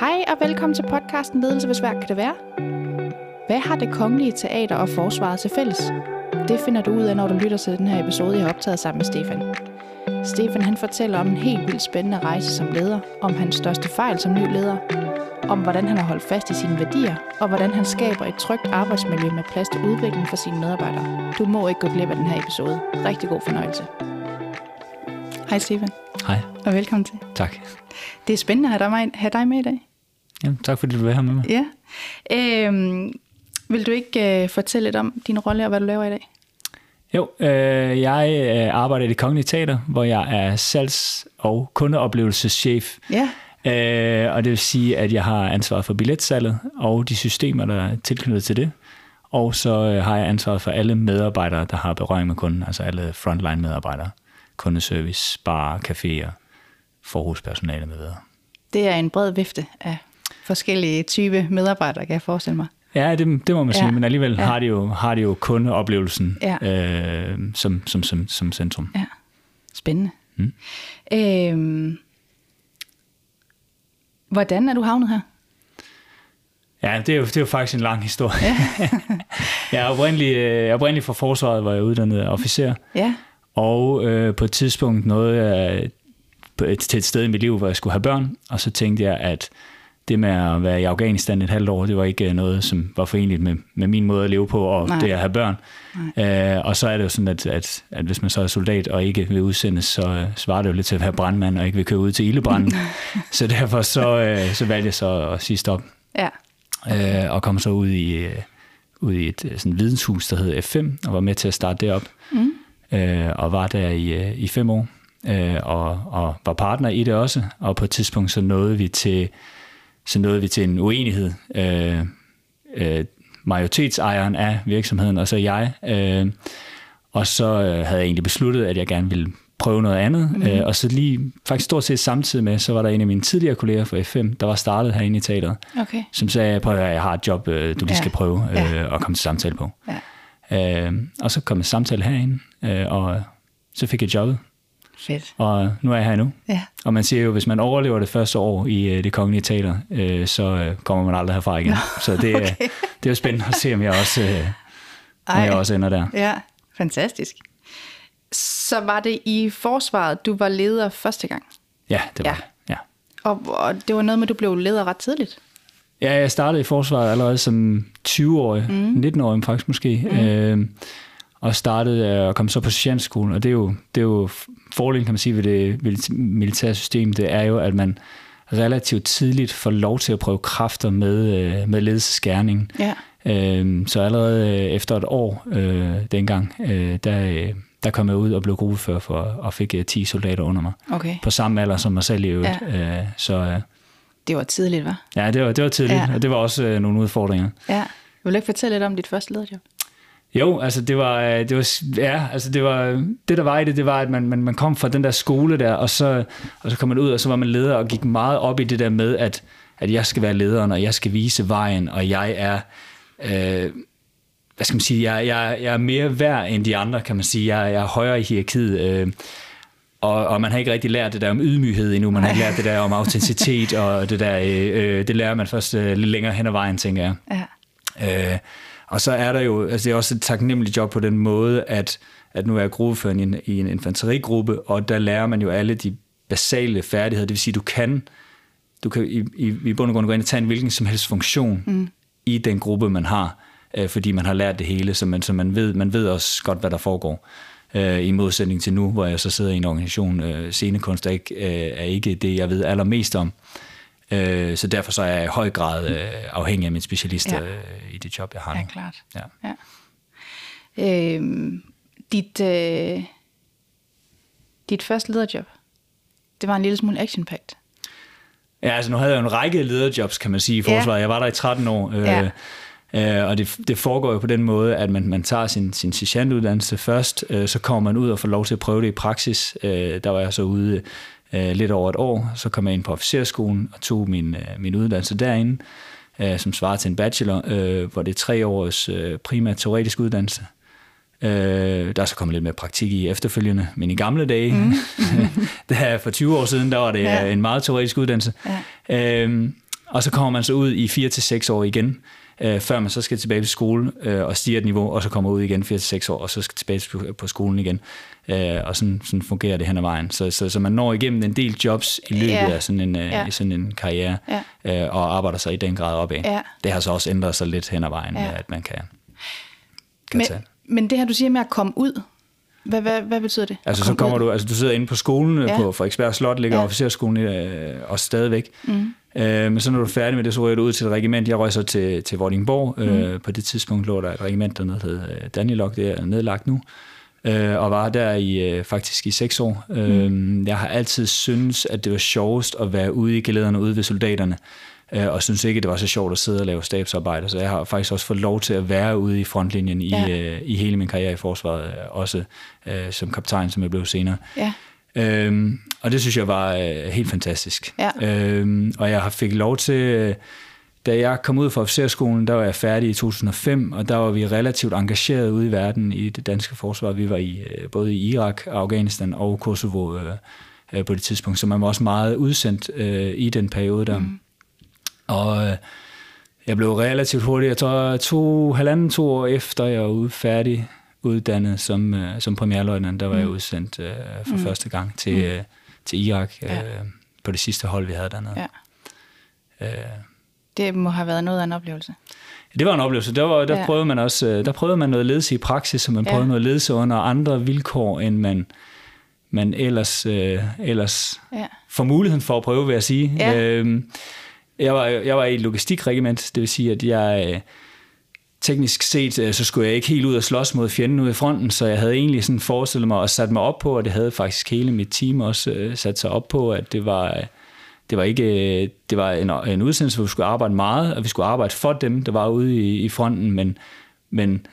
Hej og velkommen til podcasten Ledelse, hvor svært kan det være? Hvad har det kongelige teater og forsvaret til fælles? Det finder du ud af, når du lytter til den her episode, jeg har optaget sammen med Stefan. Stefan han fortæller om en helt vildt spændende rejse som leder, om hans største fejl som ny leder, om hvordan han har holdt fast i sine værdier, og hvordan han skaber et trygt arbejdsmiljø med plads til udvikling for sine medarbejdere. Du må ikke gå glip af den her episode. Rigtig god fornøjelse. Hej Stefan, Hej, og velkommen til. Tak. Det er spændende at have dig med, have dig med i dag. Jamen, tak fordi du vil være her med mig. Ja. Øhm, vil du ikke øh, fortælle lidt om din rolle og hvad du laver i dag? Jo, øh, jeg øh, arbejder i det kongelige teater, hvor jeg er salgs- og kundeoplevelseschef. Ja. Øh, og det vil sige, at jeg har ansvaret for billetsalget og de systemer, der er tilknyttet til det. Og så øh, har jeg ansvaret for alle medarbejdere, der har berøring med kunden, altså alle frontline medarbejdere, kundeservice, bar, caféer, forhuspersonale med videre. Det er en bred vifte af forskellige type medarbejdere, kan jeg forestille mig. Ja, det, det må man sige, Ja. men alligevel Ja. har de jo, har de jo kundeoplevelsen Ja. øh, som, som, som, som centrum. Ja. Spændende. Mm. Øhm, hvordan er du havnet her? Ja, det er jo, det er jo faktisk en lang historie. jeg er oprindelig, øh, oprindelig fra forsvaret, hvor jeg er uddannet officer, Ja. og øh, på et tidspunkt nåede jeg et, til et sted i mit liv, hvor jeg skulle have børn, og så tænkte jeg, at det med at være i Afghanistan et halvt år, det var ikke øh, noget, som var forenligt med, med min måde at leve på, og Nej. Det at have børn. Øh, og så er det jo sådan, at, at, at hvis man så er soldat og ikke vil udsendes, så øh, svarer det jo lidt til at være brandmand og ikke vil køre ud til ildebranden. så derfor så, øh, så valgte jeg så at sige stop Ja. øh, og kom så ud i, øh, ud i et øh, sådan videnshus, der hed F5, og var med til at starte det op. Mm. Øh, og var der i, øh, i fem år, øh, og, og var partner i det også. Og på et tidspunkt så nåede vi til, så nåede vi til en uenighed. Øh, øh, majoritetsejeren af virksomheden, og så jeg. Øh, og så øh, havde jeg egentlig besluttet, at jeg gerne ville prøve noget andet. Mm. Øh, og så lige faktisk stort set samtidig med, så var der en af mine tidligere kolleger fra F5, der var startet herinde i teateret Okay. som sagde, prøv at jeg har et job, øh, du lige Ja. skal prøve øh, Ja. at komme til samtale på. Ja. Øh, og så kom jeg samtale herinde, øh, og så fik jeg jobbet, Fedt. og nu er jeg her nu. Ja. Og man siger jo, hvis man overlever det første år i øh, det kongelige teater, øh, så øh, kommer man aldrig herfra igen. Nå, så det, okay. det er jo spændende at se, om jeg også, øh, om jeg også ender der. Ja, fantastisk. Så var det i forsvaret, du var leder første gang? Ja, det var Ja. det. Ja. Og, og det var noget med, at du blev leder ret tidligt? Ja, jeg startede i forsvaret allerede som 20-årig, mm. 19-årig faktisk måske, mm. øh, og startede og kom så på sergeantskolen, og det er jo, det er jo fordelen, kan man sige, ved det militære system, det er jo, at man relativt tidligt får lov til at prøve kræfter med, øh, med ledelsesgærningen. Ja. Øh, så allerede øh, efter et år øh, dengang, øh, der, øh, der kom jeg ud og blev gruppefører for, og fik øh, 10 soldater under mig. Okay. På samme alder som mig selv i øvrigt. Ja. Øh, så øh, Det var tidligt, var? ja, det var, det var tidligt, ja. og det var også øh, nogle udfordringer. Ja. Vil du ikke fortælle lidt om dit første lederjob? Jo, altså det var, øh, det var, ja, altså det var, det der var i det, det var, at man, man, man kom fra den der skole der, og så, og så kom man ud, og så var man leder, og gik meget op i det der med, at, at jeg skal være lederen, og jeg skal vise vejen, og jeg er, øh, hvad skal man sige, jeg, jeg, jeg er mere værd end de andre, kan man sige. Jeg, jeg er højere i hierarkiet, øh, og, og man har ikke rigtig lært det der om ydmyghed endnu, man har ikke lært det der om autenticitet, og det der, øh, øh, det lærer man først øh, lidt længere hen ad vejen, tænker jeg. Ja. Øh, og så er der jo, altså det er også et taknemmeligt job på den måde, at, at nu er jeg gruppeføren i en, i en infanterigruppe, og der lærer man jo alle de basale færdigheder, det vil sige, du kan, du kan i, i, i bund og grund gå ind og tage en hvilken som helst funktion mm. i den gruppe, man har, øh, fordi man har lært det hele, så man, så man, ved, man ved også godt, hvad der foregår. Øh, I modsætning til nu, hvor jeg så sidder i en organisation, øh, scenekunst er ikke, øh, er ikke det, jeg ved allermest om. Øh, så derfor så er jeg i høj grad øh, afhængig af min specialist Ja. øh, i det job, jeg har nu. Ja, klart. Ja. Ja. Øhm, dit, øh, dit første lederjob, det var en lille smule action-packed. Ja, altså nu havde jeg jo en række lederjobs, kan man sige, i forsvaret. Ja. Jeg var der i 13 år, øh, Ja. øh, og det, det foregår jo på den måde, at man, man tager sin, sin sergeantuddannelse først, øh, så kommer man ud og får lov til at prøve det i praksis. Øh, der var jeg så ude øh, lidt over et år, så kom jeg ind på officerskolen og tog min, øh, min uddannelse derinde, øh, som svarer til en bachelor, øh, hvor det er tre års øh, primært teoretisk uddannelse. Øh, der er så kommet lidt mere praktik i efterfølgende, men i gamle dage, mm. der for 20 år siden, der var det Ja. ja. en meget teoretisk uddannelse. Ja. Øhm, Og så kommer man så ud i 4 til seks år igen, øh, før man så skal tilbage til skole øh, og stiger et niveau, og så kommer ud igen 4 til seks år, og så skal tilbage på, på skolen igen. Øh, og sådan, sådan fungerer det hen ad vejen. Så, så, så man når igennem en del jobs i løbet Ja. af sådan en, øh, Ja. sådan en karriere, øh, og arbejder sig i den grad opad. Ja. Det har så også ændret sig lidt hen ad vejen, Ja. ja. at man kan, kan Men, tage. men det her, du siger med at komme ud, hvad, hvad, hvad betyder det? Altså så komme kommer ud? du, altså du sidder inde på skolen Ja. ja. på Frederiksberg Slot, ligger Ja. ja. officerskolen øh, også stadigvæk. Mm. Øh, men så når du er færdig med det, så ryger du ud til et regiment. Jeg røg så til, til Vordingborg. Mm. Øh, på det tidspunkt lå der et regiment dernede, der hed øh, Danilok, det er nedlagt nu. Øh, og var der i øh, faktisk i seks år. Mm. Øh, jeg har altid syntes, at det var sjovest at være ude i gelederne, ude ved soldaterne. Øh, og synes ikke, det var så sjovt at sidde og lave stabsarbejde. Så jeg har faktisk også fået lov til at være ude i frontlinjen i, Ja. øh, i hele min karriere i forsvaret. øh, Også øh, som kaptajn, som jeg blev senere. Ja. Øhm, og det synes jeg var øh, helt fantastisk. Ja. Øhm, og jeg fik lov til, øh, da jeg kom ud fra officerskolen, der var jeg færdig i 2005, og der var vi relativt engageret ude i verden i det danske forsvar. Vi var i øh, både i Irak, Afghanistan og Kosovo øh, øh, på det tidspunkt, så man var også meget udsendt øh, i den periode der. Mm. Og øh, jeg blev relativt hurtigt, jeg tror to, halvanden, to år efter jeg var ude færdig uddannet som, øh, som premierløjtnant, der var jeg udsendt øh, for mm. første gang til, øh, til Irak øh, Ja. på det sidste hold, vi havde dernede. Ja. Øh, Det må have været noget af en oplevelse. det var en oplevelse. Der, var, der, Ja. prøvede man også, øh, der prøvede man noget ledelse i praksis, og man Ja. prøvede noget ledelse under andre vilkår, end man, man ellers, øh, ellers Ja. får muligheden for at prøve, vil jeg sige. Ja. Øhm, jeg, var, jeg var i et logistikregiment, det vil sige, at jeg øh, teknisk set, øh, så skulle jeg ikke helt ud og slås mod fjenden ude i fronten, så jeg havde egentlig sådan forestillet mig og sat mig op på, og det havde faktisk hele mit team også øh, sat sig op på, at det var, det var ikke øh, det var en, en udsendelse, hvor vi skulle arbejde meget, og vi skulle arbejde for dem, der var ude i, i fronten, men, men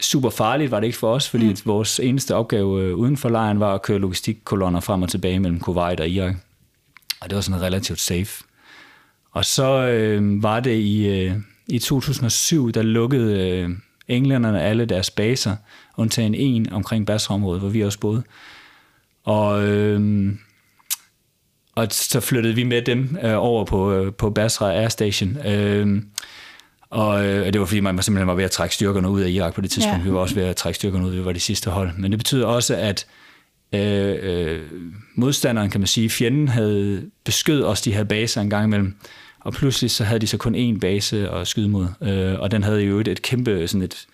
super farligt var det ikke for os, fordi mm. vores eneste opgave uden for lejren var at køre logistikkolonner frem og tilbage mellem Kuwait og Irak. Og det var sådan relativt safe. Og så øh, var det i, øh, i 2007, der lukkede øh, englænderne alle deres baser, undtagen en omkring Basra-området, hvor vi også boede. Og, øh, og så flyttede vi med dem øh, over på, øh, på Basra Air Station. Øh, og øh, det var fordi, man simpelthen var ved at trække styrkerne ud af Irak på det tidspunkt. Ja. Vi var også ved at trække styrkerne ud, vi var det sidste hold. Men det betyder også, at øh, øh, modstanderen, kan man sige, fjenden havde beskød os de her baser en gang imellem. Og pludselig så havde de så kun én base at skyde mod. Øh, og den havde jo et, et kæmpe sådan et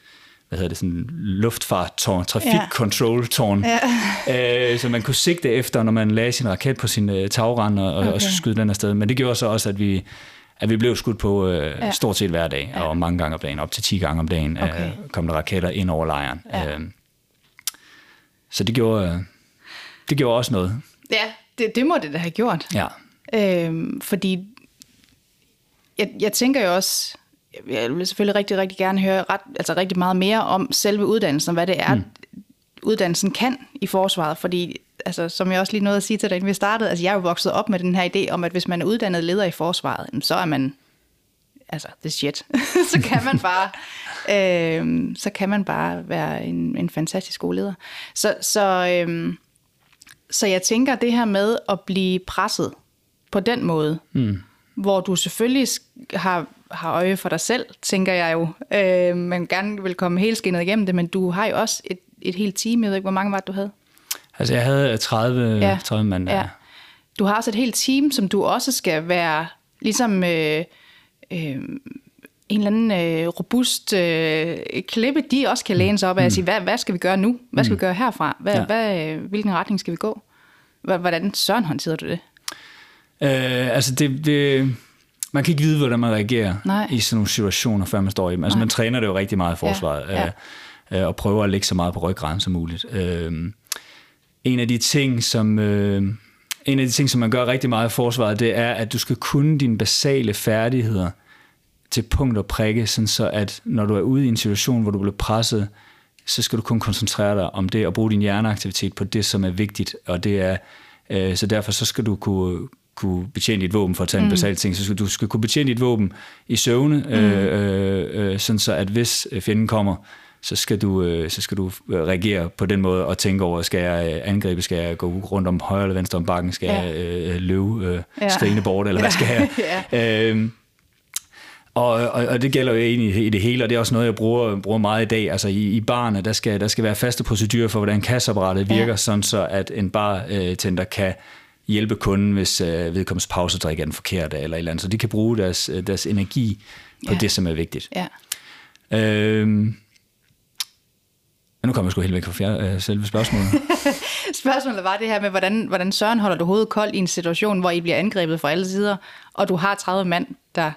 hvad hedder det, sådan luftfarttårn, trafikkontroltårn, ja. øh, så man kunne sigte efter, når man lagde sin raket på sin øh, tagrand og, okay. Og skyde den afsted. Men det gjorde så også, at vi, at vi blev skudt på øh, Ja. ja. stort set hver dag, og mange gange om dagen, op til 10 gange om dagen, Okay. øh, kom der raketter ind over lejren. Ja. Øh, så det gjorde, øh, det gjorde også noget. Ja, det, det må det da have gjort. Ja. Øhm, fordi jeg, jeg tænker jo også, jeg vil selvfølgelig rigtig, rigtig gerne høre ret, altså rigtig meget mere om selve uddannelsen, og hvad det er, mm. uddannelsen kan i forsvaret. Fordi, altså, som jeg også lige nåede at sige til dig, inden vi startede, altså jeg er jo vokset op med den her idé om, at hvis man er uddannet leder i forsvaret, så er man, altså, the shit. så kan man bare, øh, så kan man bare være en, en fantastisk god leder. Så, så, øh, så jeg tænker, det her med at blive presset på den måde, mm. Hvor du selvfølgelig har, har øje for dig selv, tænker jeg jo, øh, men gerne vil komme helt skinnet igennem det, men du har jo også et, et helt team, jeg ved ikke, hvor mange var det, du havde? Altså jeg havde 30, ja. 30 mand. Ja. Du har også et helt team, som du også skal være ligesom øh, øh, en eller anden øh, robust øh, klippe, de også kan læne sig op af og sige, hvad, hvad skal vi gøre nu? Hvad skal vi gøre herfra? Hvad, ja. Hvad, øh, hvilken retning skal vi gå? Hvordan søren håndterede du det? Øh, altså det, det, man kan ikke vide, hvordan man reagerer Nej. i sådan nogle situationer, før man står i dem. Altså Nej. man træner det jo rigtig meget i forsvaret, Ja, ja. Øh, og prøver at lægge så meget på ryggraden som muligt. Øh, en af de ting, som... Øh, en af de ting, som man gør rigtig meget i forsvaret, det er, at du skal kunne dine basale færdigheder til punkt og prikke, sådan så at når du er ude i en situation, hvor du bliver presset, så skal du kun koncentrere dig om det og bruge din hjerneaktivitet på det, som er vigtigt. Og det er, øh, så derfor så skal du kunne, kunne betjene dit våben, for at tage en mm. basal ting, så skal du skal kunne betjene dit våben i søvne, mm. øh, øh, øh, sådan så at hvis fjenden kommer, så skal du, øh, så skal du øh, reagere på den måde og tænke over, skal jeg øh, angribe, skal jeg gå rundt om højre eller venstre om bakken, skal ja. jeg øh, løbe øh, ja. bort, eller hvad skal jeg? ja. øhm, og, og, og det gælder jo egentlig i det hele, og det er også noget, jeg bruger, bruger meget i dag. Altså i, i barne, der skal, der skal være faste procedurer for, hvordan kasseapparatet virker, ja. sådan så at en bartender kan hjælpe kunden, hvis øh, vedkommens pausedrik er den forkerte, eller et eller andet. Så de kan bruge deres, deres energi på ja. det, som er vigtigt. Ja. Øhm, men nu kommer jeg sgu helt væk fra øh, selve spørgsmålet. spørgsmålet var det her med, hvordan, hvordan Søren holder du hovedet koldt i en situation, hvor I bliver angrebet fra alle sider, og du har 30 mand, der,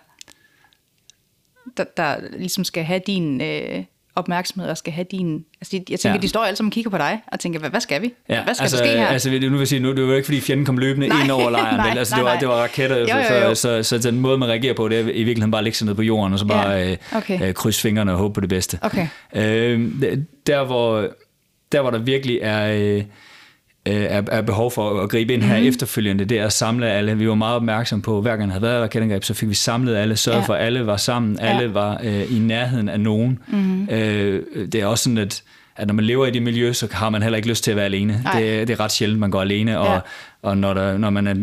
der, der ligesom skal have din, øh, opmærksomhed og skal have din... Altså, jeg tænker, ja. de står alle sammen og kigger på dig og tænker, hvad, hvad skal vi? Ja, hvad skal altså, der ske her? Altså, nu vil jeg sige, nu, det var ikke, fordi fjenden kom løbende nej, ind over lejren. nej, altså, det, var, nej. det var raketter, jo, jo, jo. Så, så, så, den måde, man reagerer på, det er i virkeligheden bare at lægge sig ned på jorden, og så bare ja, øh, okay. øh, krydse fingrene og håbe på det bedste. Okay. Øh, der, hvor, der, hvor der virkelig er... Øh, er, er behov for at gribe ind her mm. efterfølgende, det er at samle alle. Vi var meget opmærksomme på, hver gang der havde været raketangreb, så fik vi samlet alle, sørget ja. for, at alle var sammen, alle ja. var øh, i nærheden af nogen. Mm. Øh, det er også sådan, at, at når man lever i det miljø, så har man heller ikke lyst til at være alene. Det, det er ret sjældent, man går alene, og, ja. og når, der, når man er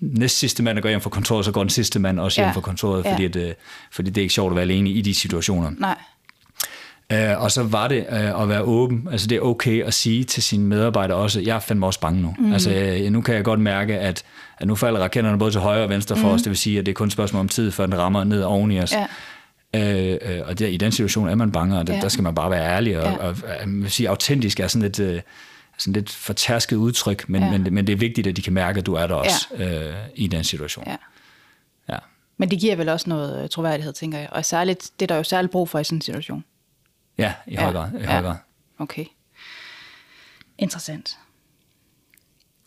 næst sidste mand, der går hjem fra kontoret, så går den sidste mand også hjem ja. fra kontoret, fordi, ja. at, øh, fordi det er ikke sjovt at være alene i de situationer. Nej. Uh, og så var det uh, at være åben. Altså det er okay at sige til sine medarbejdere også, jeg er fandme også bange nu. Mm. Altså uh, nu kan jeg godt mærke, at, at nu falder raketterne både til højre og venstre for mm. os. Det vil sige, at det er kun et spørgsmål om tid, før den rammer ned oven i os. Ja. Uh, uh, og der, i den situation er man bange, og det, ja. der skal man bare være ærlig. Og, ja. og, og sige, autentisk er sådan lidt... Uh, sådan lidt fortærsket udtryk, men, ja. men, men det er vigtigt, at de kan mærke, at du er der også ja. uh, i den situation. Ja. ja. Men det giver vel også noget troværdighed, tænker jeg. Og særligt, det er der jo særligt brug for i sådan en situation. Ja, i høj grad. I høj grad. Okay. Interessant.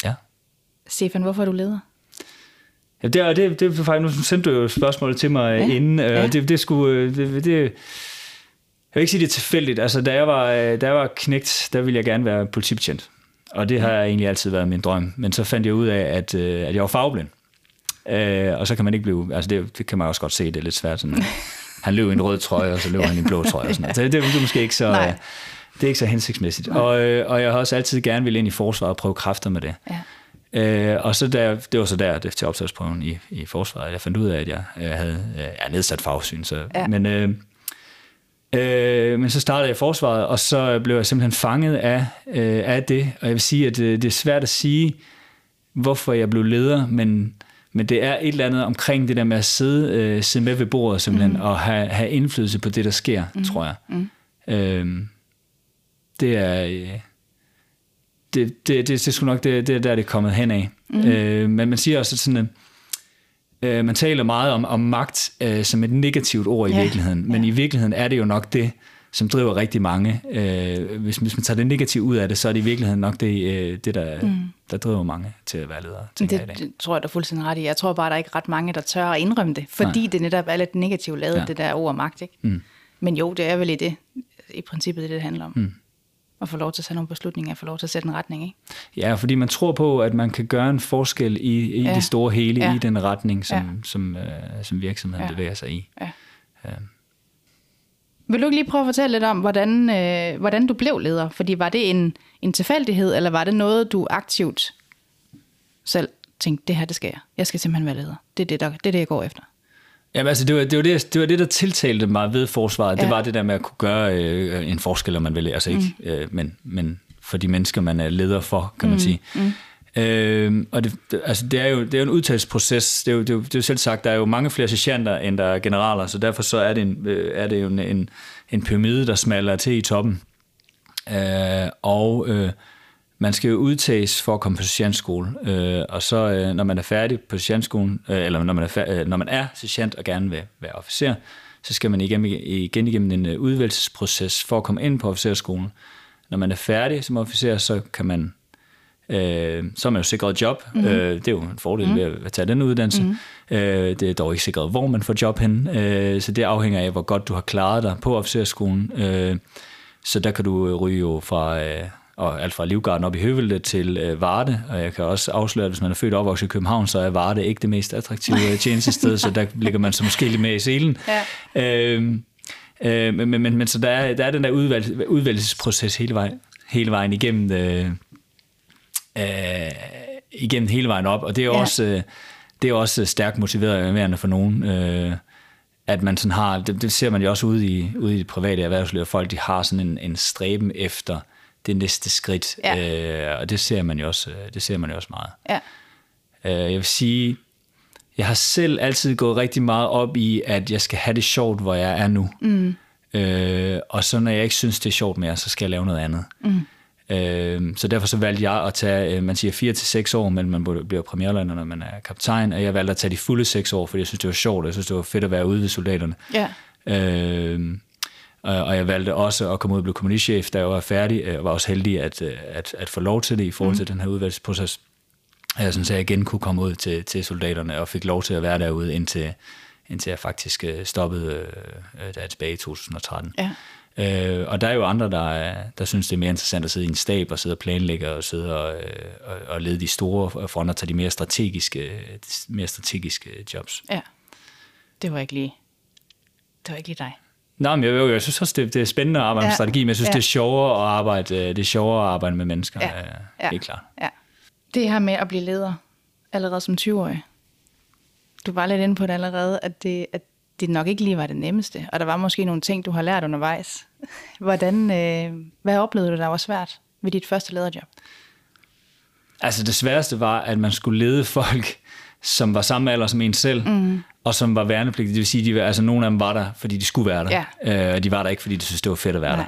Ja. Stefan, hvorfor er du leder? Ja, det, er, det, det er faktisk, nu sendte du jo spørgsmålet til mig ja. inden, øh, ja. det, det skulle, øh, det, det, jeg vil ikke sige, det er tilfældigt. Altså, da jeg var, øh, da jeg var knægt, der ville jeg gerne være politibetjent. Og det har egentlig altid været min drøm. Men så fandt jeg ud af, at, at jeg var farveblind. og så kan man ikke blive, altså det, det kan man også godt se, det er lidt svært sådan, han løb i en rød trøje, og så løb han i en blå trøje. Og sådan noget. Så det, det er måske ikke så, Nej. det er ikke så hensigtsmæssigt. Og, øh, og jeg har også altid gerne vil ind i forsvaret og prøve kræfter med det. Ja. Øh, og så der, det var så der det, til optagsprøven i, i forsvaret, jeg fandt ud af, at jeg, jeg havde jeg nedsat fagsyn. Så, ja. Men, øh, øh, men så startede jeg i forsvaret, og så blev jeg simpelthen fanget af, øh, af det. Og jeg vil sige, at det, øh, det er svært at sige, hvorfor jeg blev leder, men men det er et eller andet omkring det der med at sidde, øh, sidde med ved bordet simpelthen, mm. og have, have indflydelse på det, der sker, mm. tror jeg. Mm. Øhm, det er... Øh, det, det, det, det er sgu nok det, det der, det er kommet hen af. Mm. Øh, men man siger også sådan, øh, man taler meget om, om magt øh, som et negativt ord i ja. virkeligheden, men ja. i virkeligheden er det jo nok det, som driver rigtig mange. Øh, hvis, hvis man tager det negative ud af det, så er det i virkeligheden nok det, øh, det der, mm. der driver mange til at være ledere. Det, jeg det tror jeg, der er fuldstændig ret i. Jeg tror bare, der er ikke ret mange, der tør at indrømme det, fordi Nej. det netop er lidt negativt lavet, ja. det der ord magt. Ikke? Mm. Men jo, det er vel i det, i princippet det, det handler om. Mm. At få lov til at tage nogle beslutninger, at få lov til at sætte en retning. Ikke? Ja, fordi man tror på, at man kan gøre en forskel i, i ja. det store hele, ja. i den retning, som, ja. som, øh, som virksomheden ja. bevæger sig i. Ja. Ja. Vil du ikke lige prøve at fortælle lidt om, hvordan, øh, hvordan du blev leder? Fordi var det en, en tilfældighed, eller var det noget, du aktivt selv tænkte, det her, det skal jeg. Jeg skal simpelthen være leder. Det er det, der, det, er det jeg går efter. Jamen altså, det var det, var det, det, var det der tiltalte mig ved forsvaret. Ja. Det var det der med at kunne gøre øh, en forskel, om man vil. Altså ikke, mm. øh, men, men for de mennesker, man er leder for, kan man mm. sige. Mm. Øh, og det, altså det, er jo, det er jo en udtalelsesproces. Det er jo, det, er jo, det er jo selv sagt, der er jo mange flere sergeanter, end der er generaler, så derfor så er det, en, øh, er det jo en, en, en pyramide, der smalder til i toppen. Øh, og øh, man skal jo udtages for at komme på sergeantskole, øh, og så øh, når man er færdig på sergeantskolen, øh, eller når man er, færdig, øh, når man er sergeant og gerne vil være officer, så skal man igen, igen igennem en øh, udvalgelsesproces for at komme ind på officerskolen. Når man er færdig som officer, så kan man øh, så er man jo sikret job. Mm-hmm. Øh, det er jo en fordel mm-hmm. ved at tage den uddannelse. Mm-hmm. Øh, det er dog ikke sikret, hvor man får job hen, øh, så det afhænger af, hvor godt du har klaret dig på officerskolen. Øh, så der kan du ryge jo fra... Øh, og alt fra Livgarden op i Høvelde til øh, Varde, og jeg kan også afsløre, at hvis man er født og opvokset i København, så er Varde ikke det mest attraktive tjenestested, så der ligger man så måske lidt mere i selen. Ja. Øh, Øh, men, men, men så der er, der er den der udvalg, udvælgelsesproces hele vejen, hele vejen igennem, øh, øh, igennem hele vejen op, og det er ja. også... Øh, det er også stærkt motiverende for nogen, øh, at man sådan har, det, det ser man jo også ude i, ude i det private erhvervsliv, at folk de har sådan en, en stræben efter det næste skridt, ja. øh, og det ser man jo også, øh, det ser man jo også meget. Ja. Øh, jeg vil sige, jeg har selv altid gået rigtig meget op i, at jeg skal have det sjovt, hvor jeg er nu. Mm. Øh, og så når jeg ikke synes, det er sjovt mere, så skal jeg lave noget andet. Mm. Øh, så derfor så valgte jeg at tage, øh, man siger 4 til seks år, men man bliver premierlander, når man er kaptajn, og jeg valgte at tage de fulde seks år, fordi jeg synes, det var sjovt, og jeg synes, det var fedt at være ude ved soldaterne. Ja. Øh, og jeg valgte også at komme ud og blive kommunistchef, da jeg var færdig, og var også heldig at, øh, at, at få lov til det i forhold til mm. den her udvalgsproces. Jeg synes, at jeg igen kunne komme ud til, til soldaterne, og fik lov til at være derude, indtil, indtil jeg faktisk stoppede øh, der tilbage i 2013. Ja. Øh, og der er jo andre, der, der synes, det er mere interessant at sidde i en stab og sidde og planlægge og sidde og, og, og lede de store fronter til de mere strategiske, mere strategiske jobs. Ja, det var ikke lige, det var ikke lige dig. Nej, men jeg, jeg, jeg synes også, det, det er spændende at arbejde ja. med strategi, men jeg synes, ja. det er sjovere at arbejde, det er sjovere at arbejde med mennesker. Ja. Ja. Helt klart. Ja. Det her med at blive leder allerede som 20-årig. Du var lidt inde på det allerede, at det, at det nok ikke lige var det nemmeste, og der var måske nogle ting, du har lært undervejs. Hvordan, øh, hvad oplevede du, der var svært ved dit første lederjob? Altså det sværeste var, at man skulle lede folk, som var samme alder som en selv, mm. og som var værnepligtige. Det vil sige, at altså, nogle af dem var der, fordi de skulle være der. Ja. Øh, de var der ikke, fordi de synes det var fedt at være Nej.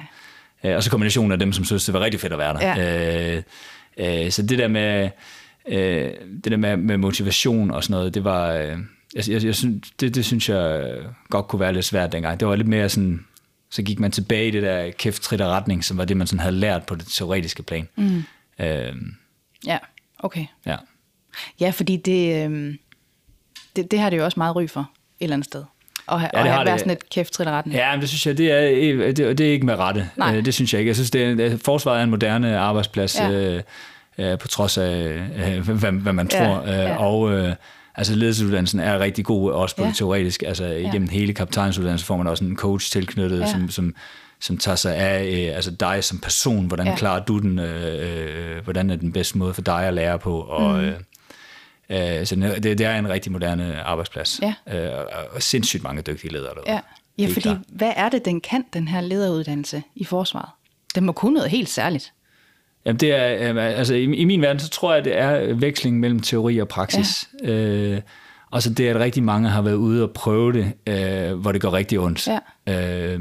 der. Øh, og så kombinationen af dem, som synes det var rigtig fedt at være der. Ja. Øh, øh, så det der med, øh, det der med, med motivation og sådan noget, det var... Øh, jeg, jeg, jeg synes, det, det synes jeg godt kunne være lidt svært dengang. Det var lidt mere sådan, så gik man tilbage i det der kæft trit og retning, som var det, man sådan havde lært på det teoretiske plan. Mm. Øhm, ja, okay. Ja, ja fordi det, øhm, det, det har det jo også meget ry for, et eller andet sted. Og, ja, og have været sådan et kæft trit og retning. Ja, men det synes jeg, det er, det, det er ikke med rette. Nej. Øh, det synes jeg ikke. Jeg synes, det er, forsvaret er en moderne arbejdsplads, ja. øh, øh, på trods af, øh, hvad, hvad man tror. Ja, ja. Og... Øh, Altså ledelsesuddannelsen er rigtig god, også på ja. det teoretiske. Altså igennem ja. hele kaptajnsuddannelsen får man også en coach tilknyttet, ja. som, som, som tager sig af øh, altså dig som person. Hvordan ja. klarer du den? Øh, øh, hvordan er den bedste måde for dig at lære på? Og, mm. øh, så det, det er en rigtig moderne arbejdsplads. Ja. Øh, og, og sindssygt mange dygtige ledere derude. Ja, ja fordi klar. hvad er det, den kan, den her lederuddannelse i forsvaret? Den må kunne noget helt særligt. Jamen det er, altså i, i min verden, så tror jeg, det er veksling mellem teori og praksis. Ja. Øh, og så det, at rigtig mange har været ude og prøve det, øh, hvor det går rigtig ondt. Ja. Øh,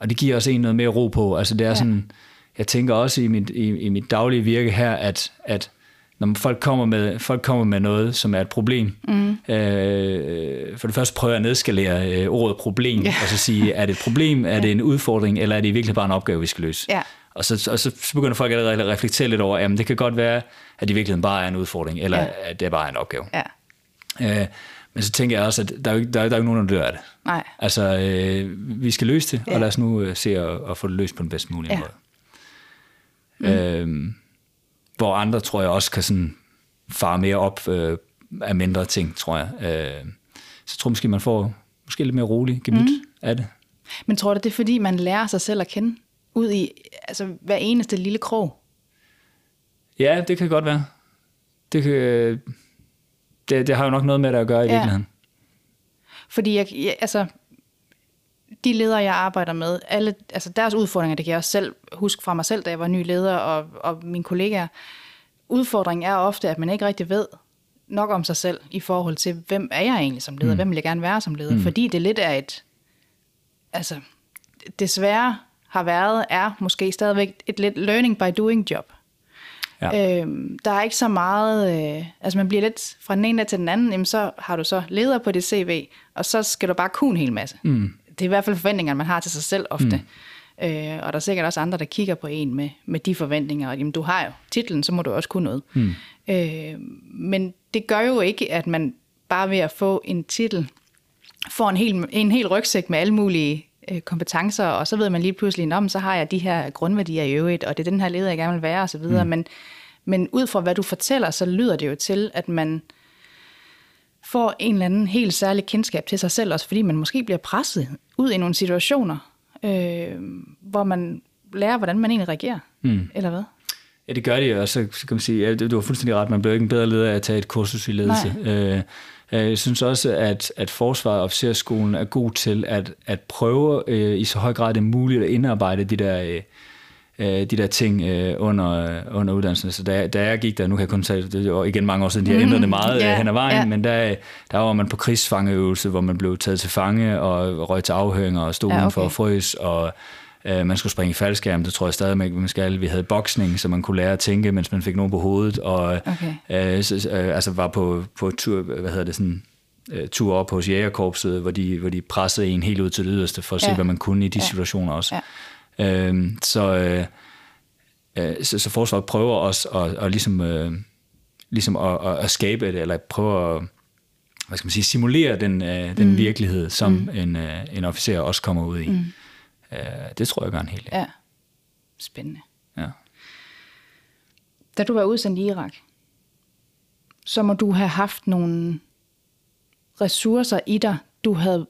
og det giver også en noget mere ro på. Altså det er ja. sådan, jeg tænker også i mit, i, i mit daglige virke her, at, at når folk kommer, med, folk kommer med noget, som er et problem, mm. øh, for det første prøver jeg at nedskalere øh, ordet problem, ja. og så sige, er det et problem, er det en udfordring, eller er det virkelig bare en opgave, vi skal løse? Ja. Og så, og så begynder folk allerede at reflektere lidt over, at det kan godt være, at det i virkeligheden bare er en udfordring, eller ja. at det bare er en opgave. Ja. Øh, men så tænker jeg også, at der er jo ikke, der er, der er jo nogen, der dør af det. Nej. Altså, øh, vi skal løse det, ja. og lad os nu øh, se at, at få det løst på den bedst mulige ja. måde. Mm. Øh, hvor andre, tror jeg, også kan sådan fare mere op øh, af mindre ting, tror jeg. Øh, så tror jeg måske, man får måske lidt mere rolig gemyt mm. af det. Men tror du, det er fordi, man lærer sig selv at kende? ud i altså, hver eneste lille krog? Ja, det kan godt være. Det, kan, det, det har jo nok noget med det at gøre i ja. virkeligheden. Fordi jeg, jeg, altså, de ledere, jeg arbejder med, alle, altså deres udfordringer, det kan jeg også selv huske fra mig selv, da jeg var ny leder, og, og mine kollegaer. Udfordringen er ofte, at man ikke rigtig ved nok om sig selv i forhold til, hvem er jeg egentlig som leder? Mm. Hvem vil jeg gerne være som leder? Mm. Fordi det lidt er et, altså, desværre har været, er måske stadigvæk et lidt learning by doing job. Ja. Øhm, der er ikke så meget, øh, altså man bliver lidt fra den ene dag til den anden, jamen så har du så leder på dit CV, og så skal du bare kunne en hel masse. Mm. Det er i hvert fald forventninger, man har til sig selv ofte. Mm. Øh, og der er sikkert også andre, der kigger på en med, med de forventninger, og jamen du har jo titlen, så må du også kunne noget. Mm. Øh, men det gør jo ikke, at man bare ved at få en titel, får en hel, en hel rygsæk med alle mulige øh, kompetencer, og så ved man lige pludselig, om så har jeg de her grundværdier i øvrigt, og det er den her leder, jeg gerne vil være, osv. Mm. Men, men ud fra hvad du fortæller, så lyder det jo til, at man får en eller anden helt særlig kendskab til sig selv, også fordi man måske bliver presset ud i nogle situationer, øh, hvor man lærer, hvordan man egentlig reagerer, mm. eller hvad? Ja, det gør de, og så, så kan man sige, ja, du har fuldstændig ret, man bliver ikke en bedre leder af at tage et kursus i ledelse. Øh, jeg synes også, at, at Forsvaret og Officerskolen er god til at, at prøve øh, i så høj grad det muligt at indarbejde de der, øh, øh de der ting øh, under, under uddannelsen. Så da, da jeg gik der, nu kan jeg kun sige, det var igen mange år siden, de har ændret det meget yeah, hen ad vejen, yeah. men der, der var man på krigsfangeøvelse, hvor man blev taget til fange og røg til afhøringer og stod ja, okay. og frøs, og Øh, man skulle springe i faldskærm, det tror jeg stadig, man skal. Vi havde boksning, så man kunne lære at tænke, mens man fik nogen på hovedet, og okay. øh, så, øh, altså var på, på tur, hvad hedder det sådan, øh, tur op hos jægerkorpset, hvor de, hvor de pressede en helt ud til det yderste, for at ja. se, hvad man kunne i de ja. situationer også. Ja. Øh, så, øh, så, så forsvaret prøver også at, at, ligesom, øh, ligesom at, at, skabe det, eller prøve at hvad skal man sige, simulere den, øh, den mm. virkelighed, som mm. en, øh, en officer også kommer ud i. Mm. Øh, det tror jeg gør en hel del. Ja. Spændende. Ja. Da du var udsendt i Irak, så må du have haft nogle ressourcer i dig, du havde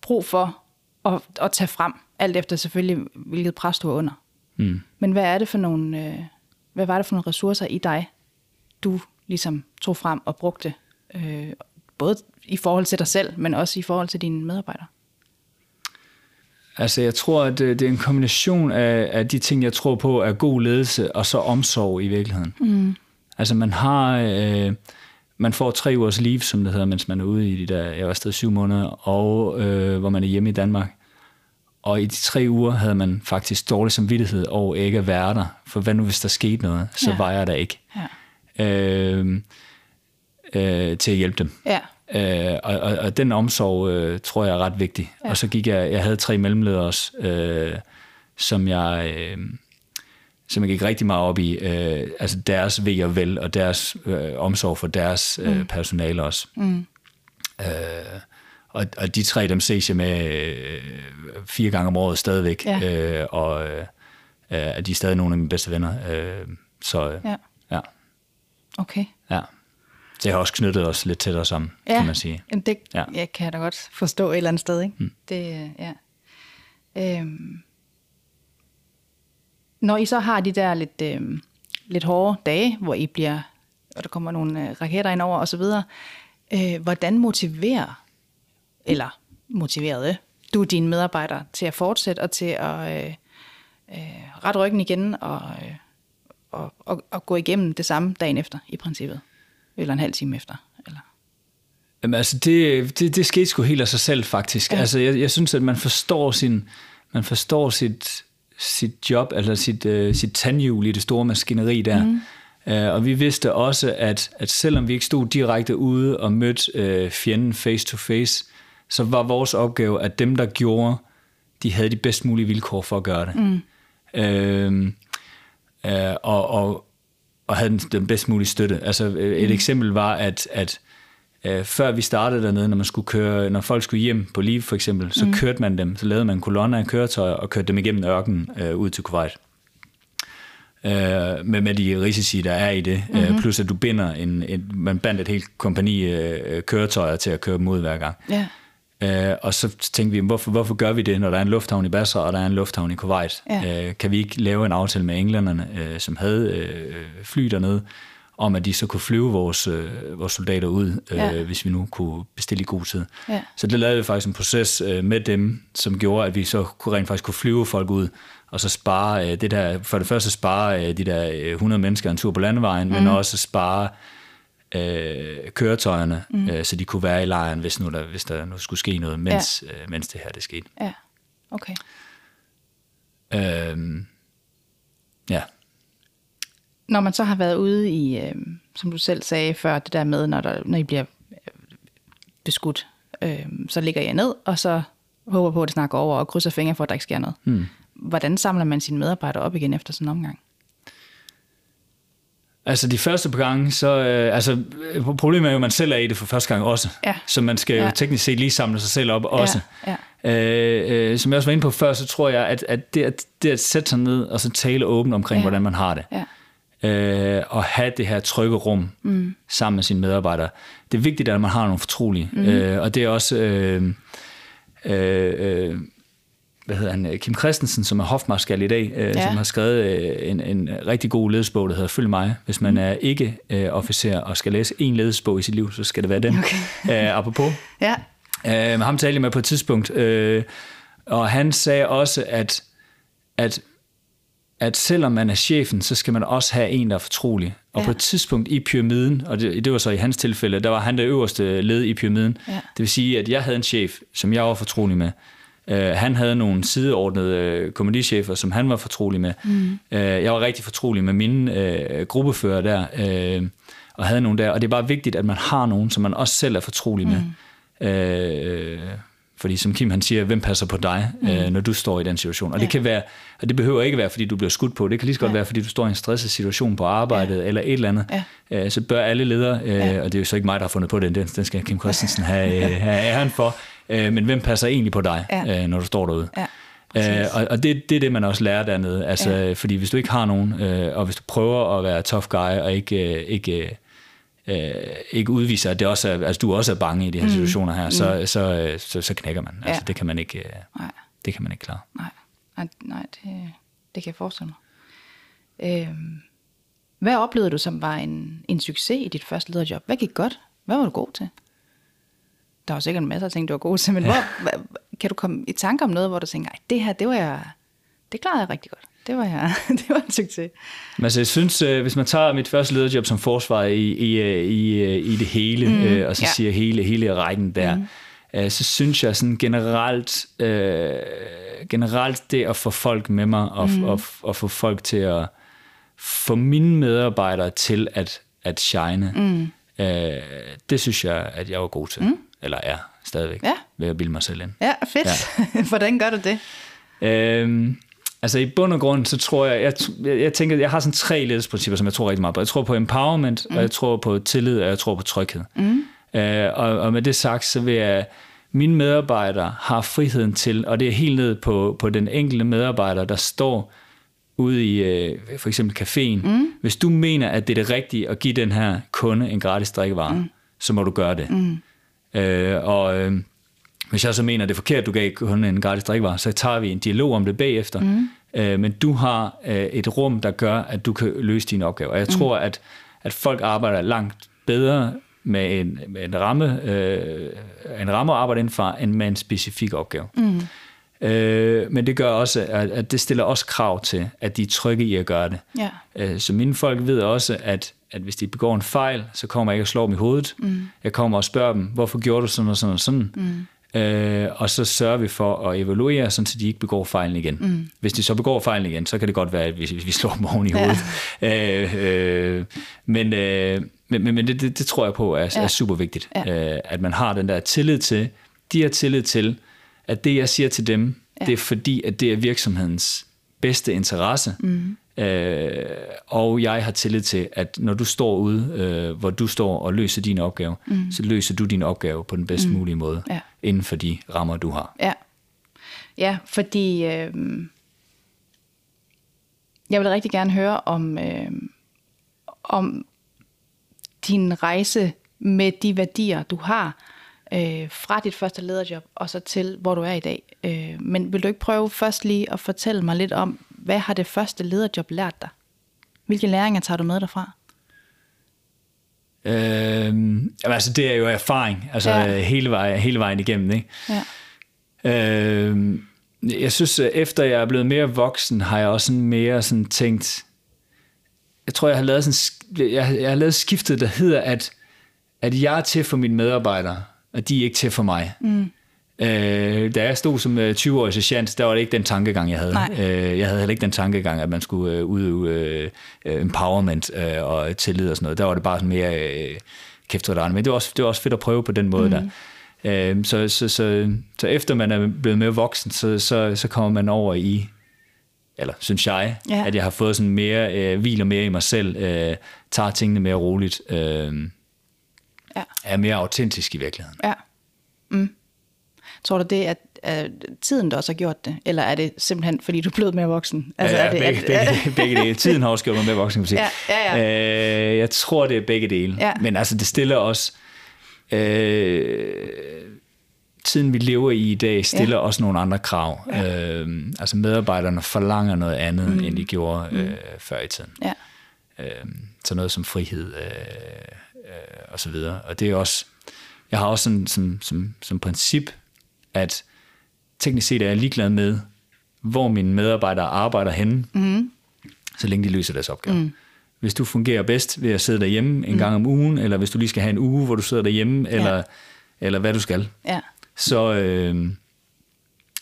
brug for at, at tage frem, alt efter selvfølgelig, hvilket pres du var under. Mm. Men hvad er det for nogle, øh, hvad var det for nogle ressourcer i dig, du ligesom tog frem og brugte, øh, både i forhold til dig selv, men også i forhold til dine medarbejdere? Altså, jeg tror, at det er en kombination af, af de ting, jeg tror på, er god ledelse og så omsorg i virkeligheden. Mm. Altså, man har... Øh, man får tre ugers leave, som det hedder, mens man er ude i de der, jeg var afsted syv måneder, og øh, hvor man er hjemme i Danmark. Og i de tre uger havde man faktisk dårlig samvittighed over ikke at være der. For hvad nu, hvis der skete noget, så ja. var jeg der ikke. Ja. Øh, øh, til at hjælpe dem. Ja. Øh, og, og, og den omsorg øh, tror jeg er ret vigtig. Ja. Og så gik jeg, jeg havde tre mellemledere også, øh, som jeg... Øh, som jeg gik rigtig meget op i, øh, altså deres ved og vel, og deres øh, omsorg for deres øh, mm. personale også. Mm. Øh, og, og de tre, dem ses jeg med øh, fire gange om året stadigvæk, ja. øh, og øh, de er stadig nogle af mine bedste venner. Øh, så øh, ja. ja. Okay. Ja det har også knyttet os lidt tættere sammen, ja, kan man sige. det ja. jeg kan jeg da godt forstå et eller andet sted. Ikke? Mm. Det, ja. øhm. Når I så har de der lidt, øhm, lidt hårde dage, hvor I bliver, og der kommer nogle øh, raketter ind over osv., øh, hvordan motiverer, eller motiverede du dine medarbejdere til at fortsætte og til at øh, øh, rette ryggen igen og, øh, og, og, og gå igennem det samme dagen efter i princippet? eller en halv time efter? Eller? Jamen, altså det, det, det skete sgu helt af sig selv faktisk. Ja. Altså jeg, jeg synes, at man forstår sin, man forstår sit, sit job, eller sit, uh, sit tandhjul i det store maskineri der. Mm. Uh, og vi vidste også, at, at selvom vi ikke stod direkte ude og mødte uh, fjenden face to face, så var vores opgave, at dem, der gjorde, de havde de bedst mulige vilkår for at gøre det. Mm. Uh, uh, og, og, og havde den, den bedst mulige støtte. Altså øh, et mm. eksempel var, at, at uh, før vi startede dernede, når man skulle køre, når folk skulle hjem på liv for eksempel, så mm. kørte man dem, så lavede man kolonner af køretøjer og kørte dem igennem ørkenen uh, ud til Kuwait. Uh, med, med de risici, der er i det. Mm-hmm. Plus at du binder en, en man bandt et helt kompani uh, køretøjer til at køre dem ud hver gang. Yeah. Øh, og så tænkte vi, hvorfor, hvorfor gør vi det, når der er en lufthavn i Basra, og der er en lufthavn i Kuwait? Ja. Øh, kan vi ikke lave en aftale med englænderne, øh, som havde øh, fly dernede, om at de så kunne flyve vores, øh, vores soldater ud, øh, ja. hvis vi nu kunne bestille i god tid. Ja. Så det lavede vi faktisk en proces øh, med dem, som gjorde, at vi så kunne rent faktisk kunne flyve folk ud, og så spare øh, det der, for det første spare øh, de der 100 øh, mennesker en tur på landevejen, mm. men også spare øh, køretøjerne, mm. øh, så de kunne være i lejren, hvis, nu der, hvis der nu skulle ske noget, mens, ja. øh, mens det her det skete. Ja, okay. Øhm, ja. Når man så har været ude i, øh, som du selv sagde før, det der med, når, der, når I bliver øh, beskudt, øh, så ligger jeg ned, og så håber på, at det snakker over, og krydser fingre for, at der ikke sker noget. Mm. Hvordan samler man sine medarbejdere op igen efter sådan en omgang? Altså de første par gange, så... Øh, altså, problemet er jo, at man selv er i det for første gang også. Ja. Så man skal jo ja. teknisk set lige samle sig selv op også. Ja. Ja. Øh, øh, som jeg også var inde på før, så tror jeg, at, at det, at det at sætte sig ned og så tale åbent omkring, ja. hvordan man har det, øh, og have det her trygge rum mm. sammen med sine medarbejdere. Det er vigtigt, at man har nogle fortrolige, mm. øh, og det er også... Øh, øh, øh, hvad hedder han, Kim Christensen, som er hofmarskal i dag, øh, ja. som har skrevet øh, en, en rigtig god ledesbog, der hedder Følg mig. Hvis man mm. er ikke øh, officer og skal læse en ledesbog i sit liv, så skal det være den. Okay. øh, apropos. Ja. Øh, ham talte jeg med på et tidspunkt, øh, og han sagde også, at, at, at selvom man er chefen, så skal man også have en, der er fortrolig. Og ja. på et tidspunkt i pyramiden, og det, det var så i hans tilfælde, der var han det øverste led i pyramiden. Ja. Det vil sige, at jeg havde en chef, som jeg var fortrolig med. Uh, han havde nogle sideordnede komedichefer, som han var fortrolig med. Mm. Uh, jeg var rigtig fortrolig med mine uh, gruppefører der, og havde nogle der. Og det er bare vigtigt, at man har nogen, som man også selv er fortrolig med. Mm. Fordi som Kim han siger, hvem passer på dig, mm. øh, når du står i den situation? Og ja. det kan være, og det behøver ikke være, fordi du bliver skudt på. Det kan lige så godt ja. være, fordi du står i en stresset situation på arbejdet ja. eller et eller andet. Ja. Øh, så bør alle ledere, øh, ja. og det er jo så ikke mig, der har fundet på den, den, den skal Kim Christensen have, øh, have æren for. Øh, men hvem passer egentlig på dig, ja. øh, når du står derude? Ja. Øh, og og det, det er det, man også lærer dernede. Altså, ja. Fordi hvis du ikke har nogen, øh, og hvis du prøver at være tough guy, og ikke, øh, ikke øh, ikke udviser, at det også er, altså, du også er bange i de her mm. situationer her, så, mm. så, så, så, så knækker man. Altså, ja. Altså, det kan man ikke, øh, nej. det kan man ikke klare. Nej, nej, nej det, det kan jeg forestille mig. Øhm, hvad oplevede du, som var en, en succes i dit første lederjob? Hvad gik godt? Hvad var du god til? Der var sikkert en masse af ting, du var god til, men ja. hvor, kan du komme i tanke om noget, hvor du tænker, det her, det var jeg, det klarede jeg rigtig godt? det var jeg. det var en succes. Men altså, jeg synes, øh, hvis man tager mit første lederjob som forsvar i, i, øh, i, øh, i det hele, mm, og så ja. siger hele, hele rækken der, mm. så synes jeg sådan generelt, øh, generelt det at få folk med mig, og, mm. og, og få folk til at få mine medarbejdere til at, at shine, mm. øh, det synes jeg, at jeg var god til. Mm. Eller er stadigvæk, ja. ved at bilde mig selv ind. Ja, fedt. Ja. Hvordan gør du det? Øhm, Altså i bund og grund, så tror jeg, jeg, jeg, jeg tænker, jeg har sådan tre ledelsesprincipper, som jeg tror rigtig meget på. Jeg tror på empowerment, mm. og jeg tror på tillid, og jeg tror på tryghed. Mm. Øh, og, og med det sagt, så vil jeg, mine medarbejdere har friheden til, og det er helt ned på, på den enkelte medarbejder, der står ude i øh, for eksempel caféen. Mm. Hvis du mener, at det er det rigtige at give den her kunde en gratis drikkevare, mm. så må du gøre det. Mm. Øh, og... Øh, hvis jeg så mener, at det er forkert, du gav kun en gratis drikkevare, så tager vi en dialog om det bagefter. Mm. Øh, men du har øh, et rum, der gør, at du kan løse dine opgaver. Og jeg mm. tror, at, at folk arbejder langt bedre med en, med en ramme, øh, en ramme at arbejde indenfor, end med en specifik opgave. Mm. Øh, men det gør også, at, at det stiller også krav til, at de er trygge i at gøre det. Ja. Øh, så mine folk ved også, at, at hvis de begår en fejl, så kommer jeg ikke og slår dem i hovedet. Mm. Jeg kommer og spørger dem, hvorfor gjorde du sådan og sådan og sådan? Mm. Øh, og så sørger vi for at evaluere, sådan, så de ikke begår fejlen igen. Mm. Hvis de så begår fejlen igen, så kan det godt være, at vi, vi slår dem oven i hovedet. Ja. Øh, øh, men øh, men, men det, det, det tror jeg på er, ja. er super vigtigt, ja. øh, at man har den der tillid til, de har tillid til, at det jeg siger til dem, ja. det er fordi, at det er virksomhedens bedste interesse, mm. Øh, og jeg har tillid til, at når du står ude, øh, hvor du står og løser din opgave, mm. så løser du din opgave på den bedst mm. mulige måde, ja. inden for de rammer, du har. Ja, ja fordi øh, jeg vil rigtig gerne høre om, øh, om din rejse med de værdier, du har, øh, fra dit første lederjob og så til, hvor du er i dag. Øh, men vil du ikke prøve først lige at fortælle mig lidt om, hvad har det første lederjob lært dig? Hvilke læringer tager du med derfra? Øh, altså det er jo erfaring, altså ja. hele, vejen, hele vejen igennem. Ikke? Ja. Øh, jeg synes, efter jeg er blevet mere voksen, har jeg også sådan mere sådan tænkt, jeg tror, jeg har lavet, sådan, jeg, jeg har lavet skiftet, der hedder, at, at jeg er til for mine medarbejdere, og de er ikke til for mig. Mm. Øh, da jeg stod som 20-årig øh, sergeant, der var det ikke den tankegang, jeg havde. Øh, jeg havde heller ikke den tankegang, at man skulle øh, udøve øh, empowerment øh, og tillid og sådan noget. Der var det bare sådan mere øh, kæft Men det var, også, det var også fedt at prøve på den måde mm. der. Øh, så, så, så, så efter man er blevet mere voksen, så, så, så kommer man over i, eller synes jeg, ja. at jeg har fået sådan mere, øh, hviler mere i mig selv, øh, tager tingene mere roligt, øh, ja. er mere autentisk i virkeligheden. Ja. Mm. Tror du det, at, at tiden der også har gjort det? Eller er det simpelthen, fordi du er blevet mere voksen? Altså, ja, er det, begge, at, begge, begge dele. Tiden har også gjort mig mere voksen, kan man sige. Ja, ja, ja. Øh, jeg tror, det er begge dele. Ja. Men altså, det stiller os... Øh, tiden, vi lever i i dag, stiller ja. også nogle andre krav. Ja. Øh, altså medarbejderne forlanger noget andet, mm. end de gjorde øh, mm. før i tiden. Ja. Øh, så noget som frihed øh, øh, og så videre. Og det er også... Jeg har også sådan, som, som, som princip, at teknisk set er jeg ligeglad med, hvor mine medarbejdere arbejder henne, mm. så længe de løser deres opgave. Mm. Hvis du fungerer bedst ved at sidde derhjemme en mm. gang om ugen, eller hvis du lige skal have en uge, hvor du sidder derhjemme, ja. eller, eller hvad du skal, ja. så, øh,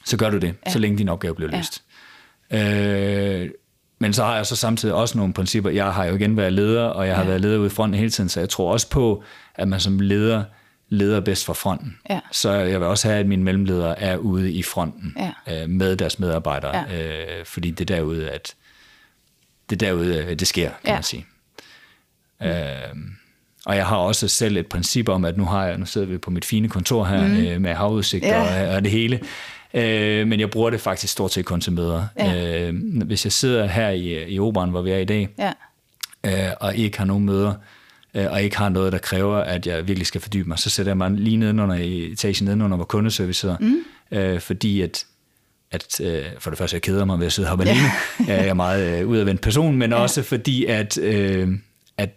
så gør du det, ja. så længe din opgave bliver løst. Ja. Øh, men så har jeg så samtidig også nogle principper. Jeg har jo igen været leder, og jeg har ja. været leder ude i fronten hele tiden, så jeg tror også på, at man som leder leder bedst fra fronten. Ja. Så jeg vil også have, at mine mellemledere er ude i fronten ja. øh, med deres medarbejdere, ja. øh, fordi det er derude, at det er derude, det sker, kan ja. man sige. Mm. Øh, og jeg har også selv et princip om, at nu har jeg, nu sidder vi på mit fine kontor her mm. øh, med havudsigt ja. og, og det hele, øh, men jeg bruger det faktisk stort set kun til møder. Ja. Øh, hvis jeg sidder her i, i operan, hvor vi er i dag, ja. øh, og ikke har nogen møder, og ikke har noget, der kræver, at jeg virkelig skal fordybe mig, så sætter jeg mig lige nedenunder i etagen nedenunder, hvor kundeservice sidder, mm. øh, fordi at, at øh, for det første, jeg keder mig ved at sidde heroppe alene, jeg er meget øh, udadvendt person, men ja. også fordi, at, øh, at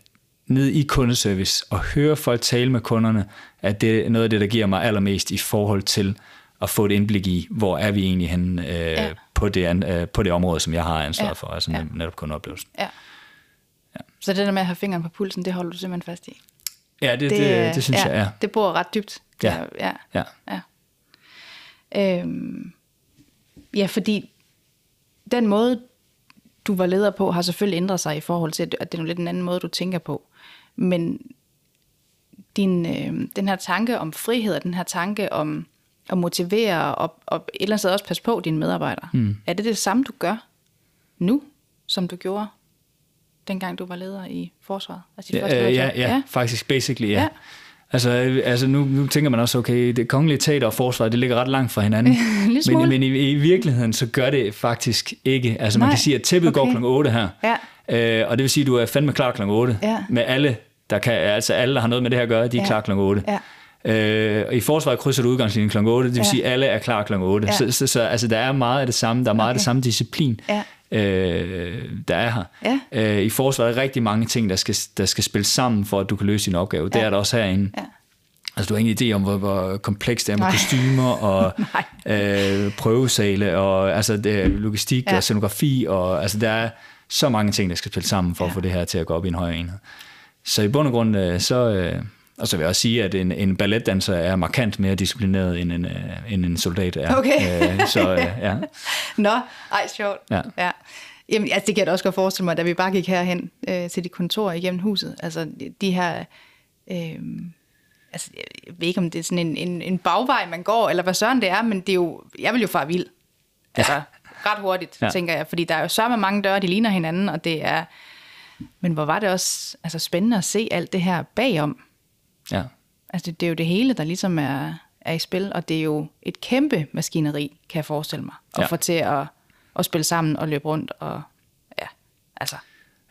ned i kundeservice og høre folk tale med kunderne, at det er noget af det, der giver mig allermest i forhold til at få et indblik i, hvor er vi egentlig henne øh, ja. på, det, øh, på det område, som jeg har ansvar ja. for, altså ja. netop kundeoplevelsen. Ja. Ja. Så det der med at have fingeren på pulsen, det holder du simpelthen fast i? Ja, det, det, det, det synes ja, jeg, ja. Det bor ret dybt. Ja. Ja. ja. ja. Øhm, ja, fordi den måde, du var leder på, har selvfølgelig ændret sig i forhold til, at det er lidt en anden måde, du tænker på. Men din, øh, den her tanke om frihed, og den her tanke om at motivere, og, og et eller andet sted også passe på dine medarbejdere, mm. er det det samme, du gør nu, som du gjorde dengang du var leder i forsvaret? Altså ja, ja, ja, ja, faktisk basically, ja. ja. Altså, altså nu, nu tænker man også, okay, det kongelige teater og forsvaret, det ligger ret langt fra hinanden. men men i, i virkeligheden, så gør det faktisk ikke. Altså Nej. man kan sige, at tæppet okay. går kl. 8 her. Ja. Øh, og det vil sige, at du er fandme klar kl. 8. Ja. Med alle, der kan, altså alle, der har noget med det her at gøre, de er ja. klar kl. 8. Ja. Øh, og i forsvaret krydser du udgangslinjen kl. 8, det vil ja. sige, at alle er klar kl. 8. Ja. Så, så, så altså, der er meget af det samme, der er meget okay. af det samme disciplin. Ja øh, der er her. Ja. Øh, I forsvaret er der rigtig mange ting, der skal, der skal spille sammen, for at du kan løse din opgave. Det ja. er der også herinde. Ja. Altså, du har ingen idé om, hvor, hvor komplekst det er med Nej. kostymer og øh, prøvesale og altså, det, logistik ja. og scenografi. Og, altså, der er så mange ting, der skal spille sammen for ja. at få det her til at gå op i en højere enhed. Så i bund og grund, øh, så... Øh, og så vil jeg også sige, at en, en balletdanser er markant mere disciplineret, end en, øh, end en soldat er. Okay. Øh, så, øh, ja. Nå, ej, sjovt. Ja. ja. Jamen, altså, det kan jeg da også godt forestille mig, da vi bare gik herhen øh, til de kontorer igennem huset. Altså, de her... Øh, altså, jeg ved ikke, om det er sådan en, en, en bagvej, man går, eller hvad søren det er, men det er jo... Jeg vil jo fare vild. Altså, ja. ret hurtigt, ja. tænker jeg. Fordi der er jo så mange døre, de ligner hinanden, og det er... Men hvor var det også altså, spændende at se alt det her bagom. Ja. Altså, det, det er jo det hele, der ligesom er, er i spil, og det er jo et kæmpe maskineri, kan jeg forestille mig, at Ja. få til at, at spille sammen og løbe rundt, og ja, altså,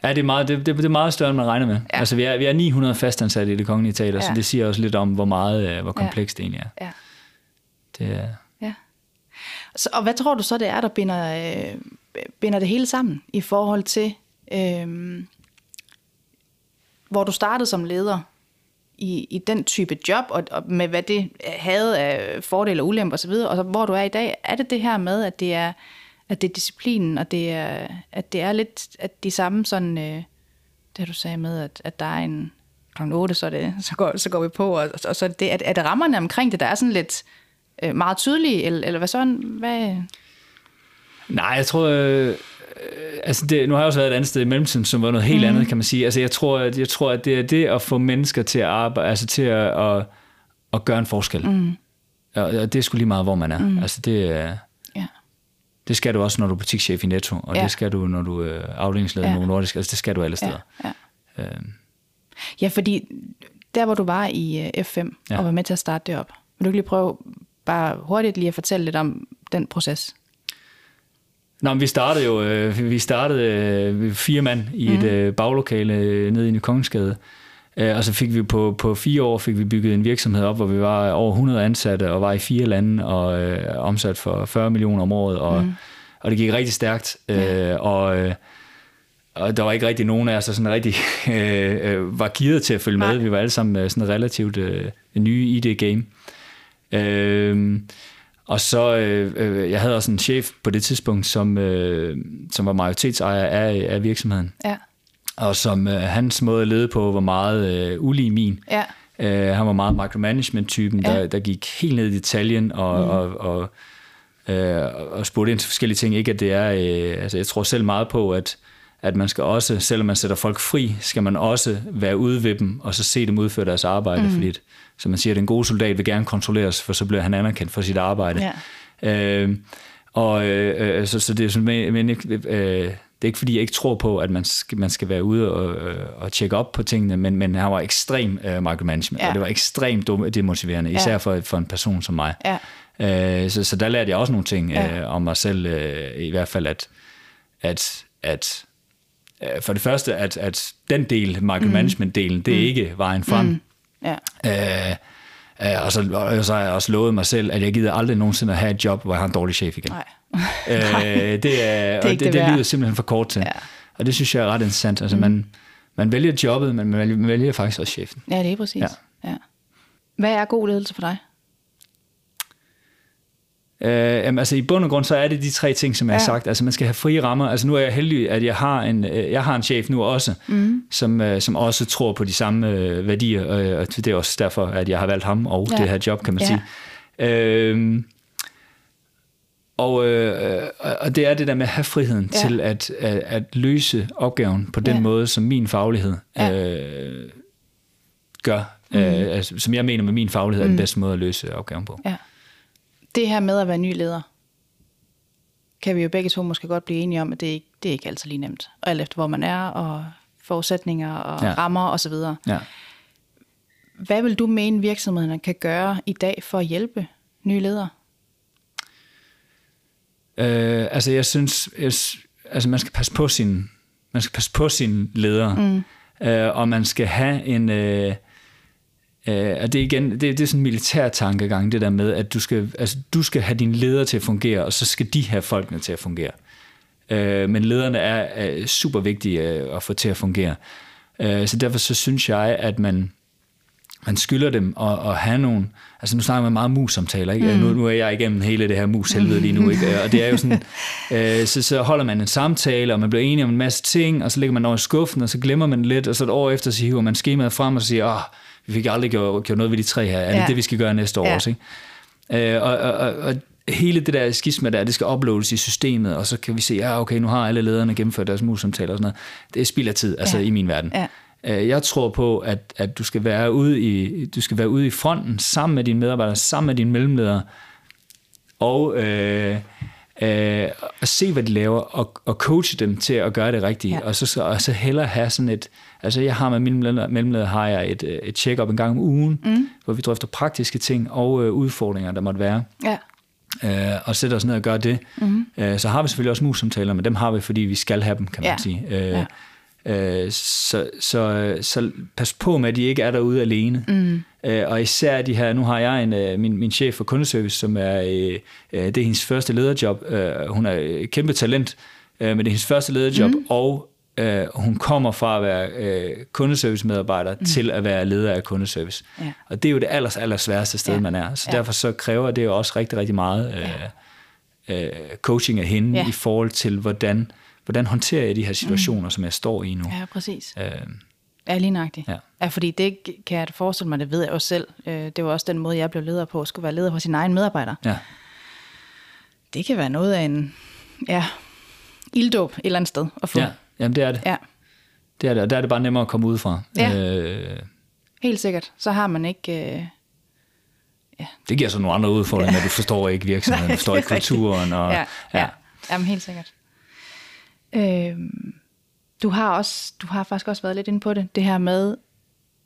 Ja, det er meget, det, det, det er meget større, end man regner med. Ja. Ja. Altså, vi er, vi er 900 fastansatte i det kongelige teater, ja. så Ja. det siger også lidt om, hvor meget, øh, hvor Ja. komplekst det egentlig er. ja, Det er ja. Så, og hvad tror du så, det er, der binder, øh, binder det hele sammen, i forhold til, øh, hvor du startede som leder, i, i den type job, og, og med hvad det havde af fordele og ulemper osv., og så hvor du er i dag, er det det her med, at det er, at det er disciplinen, og det er, at det er lidt at de samme sådan, øh, det du sagde med, at, at der er en kl. 8, så, det, så, går, så går vi på, og, og så er det, at, at rammerne omkring det, der er sådan lidt øh, meget tydelige, eller, eller hvad sådan, hvad... Nej, jeg tror... Øh, altså det, nu har jeg også været et andet sted i mellemtiden, som var noget helt mm. andet, kan man sige. Altså jeg tror, at, jeg tror, at det er det at få mennesker til at arbejde, altså til at, at, at gøre en forskel. Mm. Og, og det er sgu lige meget, hvor man er. Mm. Altså det, er- Ja. det skal du også, når du er butikschef i Netto, og Ja. det skal du, når du er afdelingsleder i Ja. Novo Nordisk. Altså det skal du alle Ja, steder. ja. Øhm, ja, fordi der, hvor du var i øh, F5, Ja. og var med til at starte det op, vil du ikke lige prøve bare hurtigt lige at fortælle lidt om den proces. Nå, men vi startede jo øh, vi startede øh, fire mand i mm. et øh, baglokale øh, nede i Ny Kongensgade. Øh, og så fik vi på, på fire år fik vi bygget en virksomhed op, hvor vi var over 100 ansatte og var i fire lande og øh, omsat for 40 millioner om året. Og, mm. og det gik rigtig stærkt. Øh, og, øh, og der var ikke rigtig nogen af os, der sådan rigtig øh, øh, var gearet til at følge Nej. med. Vi var alle sammen sådan relativt øh, nye i det game. Øh, og så, øh, øh, jeg havde også en chef på det tidspunkt, som, øh, som var majoritetsejer af, af virksomheden. Ja. Og som øh, hans måde at lede på var meget øh, ulig min. Ja. Øh, han var meget micromanagement-typen, ja. der, der gik helt ned i detaljen og, mm. og, og, øh, og spurgte ind til forskellige ting. Ikke at det er, øh, altså jeg tror selv meget på, at at man skal også, selvom man sætter folk fri, skal man også være ude ved dem, og så se dem udføre deres arbejde, mm. fordi, som man siger, den gode soldat vil gerne kontrolleres, for så bliver han anerkendt for sit arbejde. Ja. Øh, og øh, så, så det er sådan, men, men øh, det er ikke fordi, jeg ikke tror på, at man skal, man skal være ude og, øh, og tjekke op på tingene, men, men han var ekstrem uh, micromanagement, ja. og det var ekstremt demotiverende, især ja. for, for en person som mig. Ja. Uh, så, så der lærte jeg også nogle ting ja. uh, om mig selv, uh, i hvert fald, at, at, at Øh, for det første, at, at den del, micromanagement-delen, det er mm. ikke vejen frem. Mm. Ja. Øh, øh, og, så, og så har jeg også lovet mig selv, at jeg gider aldrig nogensinde at have et job, hvor jeg har en dårlig chef igen. Nej. øh, det er, det, er det, det, det lyder simpelthen for kort til. Ja. Og det synes jeg er ret interessant. Altså, mm. man, man vælger jobbet, men man vælger faktisk også chefen. Ja, det er præcis. Ja. Ja. Hvad er god ledelse for dig? Øh, jamen, altså i bund og grund, så er det de tre ting, som jeg ja. har sagt. Altså man skal have frie rammer. Altså nu er jeg heldig, at jeg har en, øh, jeg har en chef nu også, mm. som, øh, som også tror på de samme øh, værdier, og det er også derfor, at jeg har valgt ham og ja. det her job, kan man ja. sige. Øh, og, øh, og det er det der med at have friheden ja. til at, at, at løse opgaven på den ja. måde, som min faglighed ja. øh, gør. Mm. Øh, altså, som jeg mener med min faglighed er den mm. bedste måde at løse opgaven på. Ja det her med at være ny leder, kan vi jo begge to måske godt blive enige om, at det ikke det er ikke altid lige nemt. Og alt efter hvor man er, og forudsætninger og ja. rammer osv. Ja. Hvad vil du mene virksomhederne kan gøre i dag for at hjælpe nye ledere? Øh, altså jeg synes, jeg, altså man skal passe på sin, man skal passe på sine ledere, mm. øh, og man skal have en, øh, Øh, og det er igen, det, det er sådan en militær tankegang, det der med, at du skal, altså, du skal have dine ledere til at fungere, og så skal de have folkene til at fungere. Øh, men lederne er, er super vigtige øh, at få til at fungere. Øh, så derfor så synes jeg, at man, man skylder dem at, at have nogle, altså nu snakker man meget mus-samtaler, ikke? Mm. Nu, nu er jeg igennem hele det her mus-helvede lige nu, ikke? og det er jo sådan, øh, så, så holder man en samtale, og man bliver enige om en masse ting, og så lægger man over i skuffen, og så glemmer man lidt, og så et år efter, så hiver man skemaet frem og siger, åh, vi fik aldrig gjort, gjort noget ved de tre her, er det ja. det, vi skal gøre næste år ja. også? Ikke? Øh, og, og, og, og hele det der skisma der, det skal uploades i systemet, og så kan vi se, ja okay, nu har alle lederne gennemført deres mus-samtaler og sådan noget. Det er spild af tid, altså ja. i min verden. Ja. Øh, jeg tror på, at, at du, skal være ude i, du skal være ude i fronten sammen med dine medarbejdere, sammen med dine mellemledere, og øh, øh, at se, hvad de laver, og, og coache dem til at gøre det rigtige, ja. og, så, og så hellere have sådan et, altså jeg har med min mellemleder, har jeg et, et check-up en gang om ugen, mm. hvor vi drøfter praktiske ting og øh, udfordringer, der måtte være. Ja. Øh, og sætter os ned og gør det. Mm. Øh, så har vi selvfølgelig også mus-samtaler, men dem har vi, fordi vi skal have dem, kan man ja. sige. Øh, ja. Øh, så, så, så pas på med, at de ikke er derude alene. Mm. Øh, og især de her, nu har jeg en, øh, min, min chef for kundeservice, som er, det er hendes første lederjob. Hun er et kæmpe talent, men det er hendes første lederjob, mm. og hun kommer fra at være kundeservice-medarbejder mm. til at være leder af kundeservice. Ja. Og det er jo det allers, allers sværeste sted, ja. man er. Så ja. derfor så kræver det jo også rigtig, rigtig meget ja. øh, coaching af hende ja. i forhold til, hvordan hvordan håndterer jeg de her situationer, mm. som jeg står i nu? Ja, præcis. Øh, Ja, lige nøjagtigt. Ja. ja, fordi det kan jeg forestille mig, det ved jeg også selv. Øh, det var også den måde, jeg blev leder på, at skulle være leder for sin egen medarbejder. Ja. Det kan være noget af en ja, ilddåb et eller andet sted at få. Ja, jamen det er det. Ja. Det er det, og der er det bare nemmere at komme ud fra. Ja, øh, helt sikkert. Så har man ikke... Øh, ja. Det giver så nogle andre udfordringer, ja. du forstår ikke virksomheden, du forstår ikke kulturen. Og, ja, ja. ja. Jamen helt sikkert. Øh, du har også, du har faktisk også været lidt inde på det, det her med,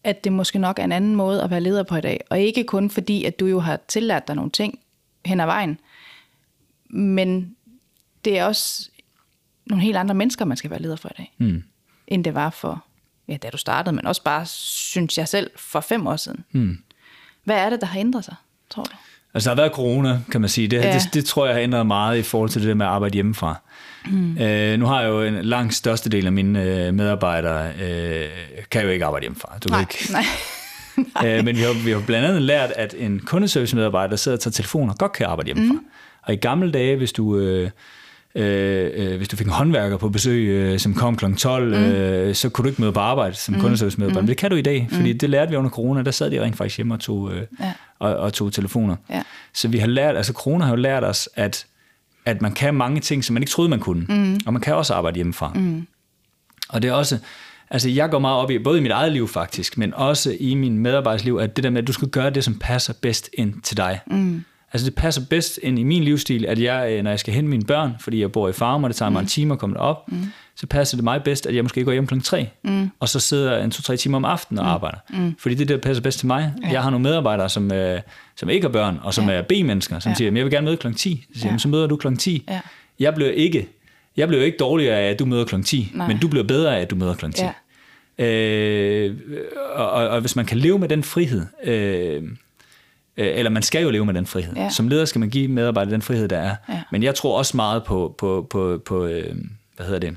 at det måske nok er en anden måde at være leder på i dag. Og ikke kun fordi, at du jo har tillært dig nogle ting hen ad vejen. Men det er også nogle helt andre mennesker, man skal være leder for i dag, Mm. end det var for, ja, da du startede, men også bare, synes jeg selv, for fem år siden. Mm. Hvad er det, der har ændret sig, tror du? Altså, der har været corona, kan man sige. Det, Ja. det, det tror jeg har ændret meget i forhold til det der med at arbejde hjemmefra. Mm. Øh, nu har jeg jo en langt største del af mine øh, medarbejdere, øh, kan jo ikke arbejde hjemmefra. Du kan ikke. nej. øh, men vi har, vi har blandt andet lært, at en kundeservice-medarbejder, der sidder og tager telefoner, godt kan arbejde hjemmefra. Mm. Og i gamle dage, hvis du... Øh, Øh, øh, hvis du fik en håndværker på besøg, øh, som kom kl. 12, mm. øh, så kunne du ikke møde på arbejde som mm. kundeservice-medarbejder. Mm. Det kan du i dag, fordi mm. det lærte vi under corona. Der sad de rent faktisk hjemme og tog, øh, Ja. og, og tog telefoner. Ja. Så vi har lært, altså corona har jo lært os, at, at man kan mange ting, som man ikke troede, man kunne. Mm. Og man kan også arbejde hjemmefra. Mm. Og det er også, altså jeg går meget op i, både i mit eget liv faktisk, men også i min medarbejdersliv, at det der med, at du skal gøre det, som passer bedst ind til dig. Mm. Altså det passer bedst ind i min livsstil, at jeg, øh, når jeg skal hente mine børn, fordi jeg bor i farm, og det tager mig en time at komme op, mm. Så passer det mig bedst, at jeg måske går hjem kl. 3, mm. og så sidder en to-tre timer om aftenen og arbejder. Mm. Fordi det er der passer bedst til mig. Ja. Jeg har nogle medarbejdere, som, øh, som ikke har børn, og som ja. er B-mennesker, som ja. siger, "Men jeg vil gerne møde kl. 10. Så siger, ja. så møder du kl. 10. Ja. Jeg bliver ikke jeg bliver ikke dårligere af, at du møder kl. 10, Nej. men du bliver bedre af, at du møder kl. 10. Ja. Øh, og, og, og hvis man kan leve med den frihed, øh, øh, eller man skal jo leve med den frihed. Ja. Som leder skal man give medarbejdere den frihed, der er. Ja. Men jeg tror også meget på, på, på, på øh, hvad hedder det,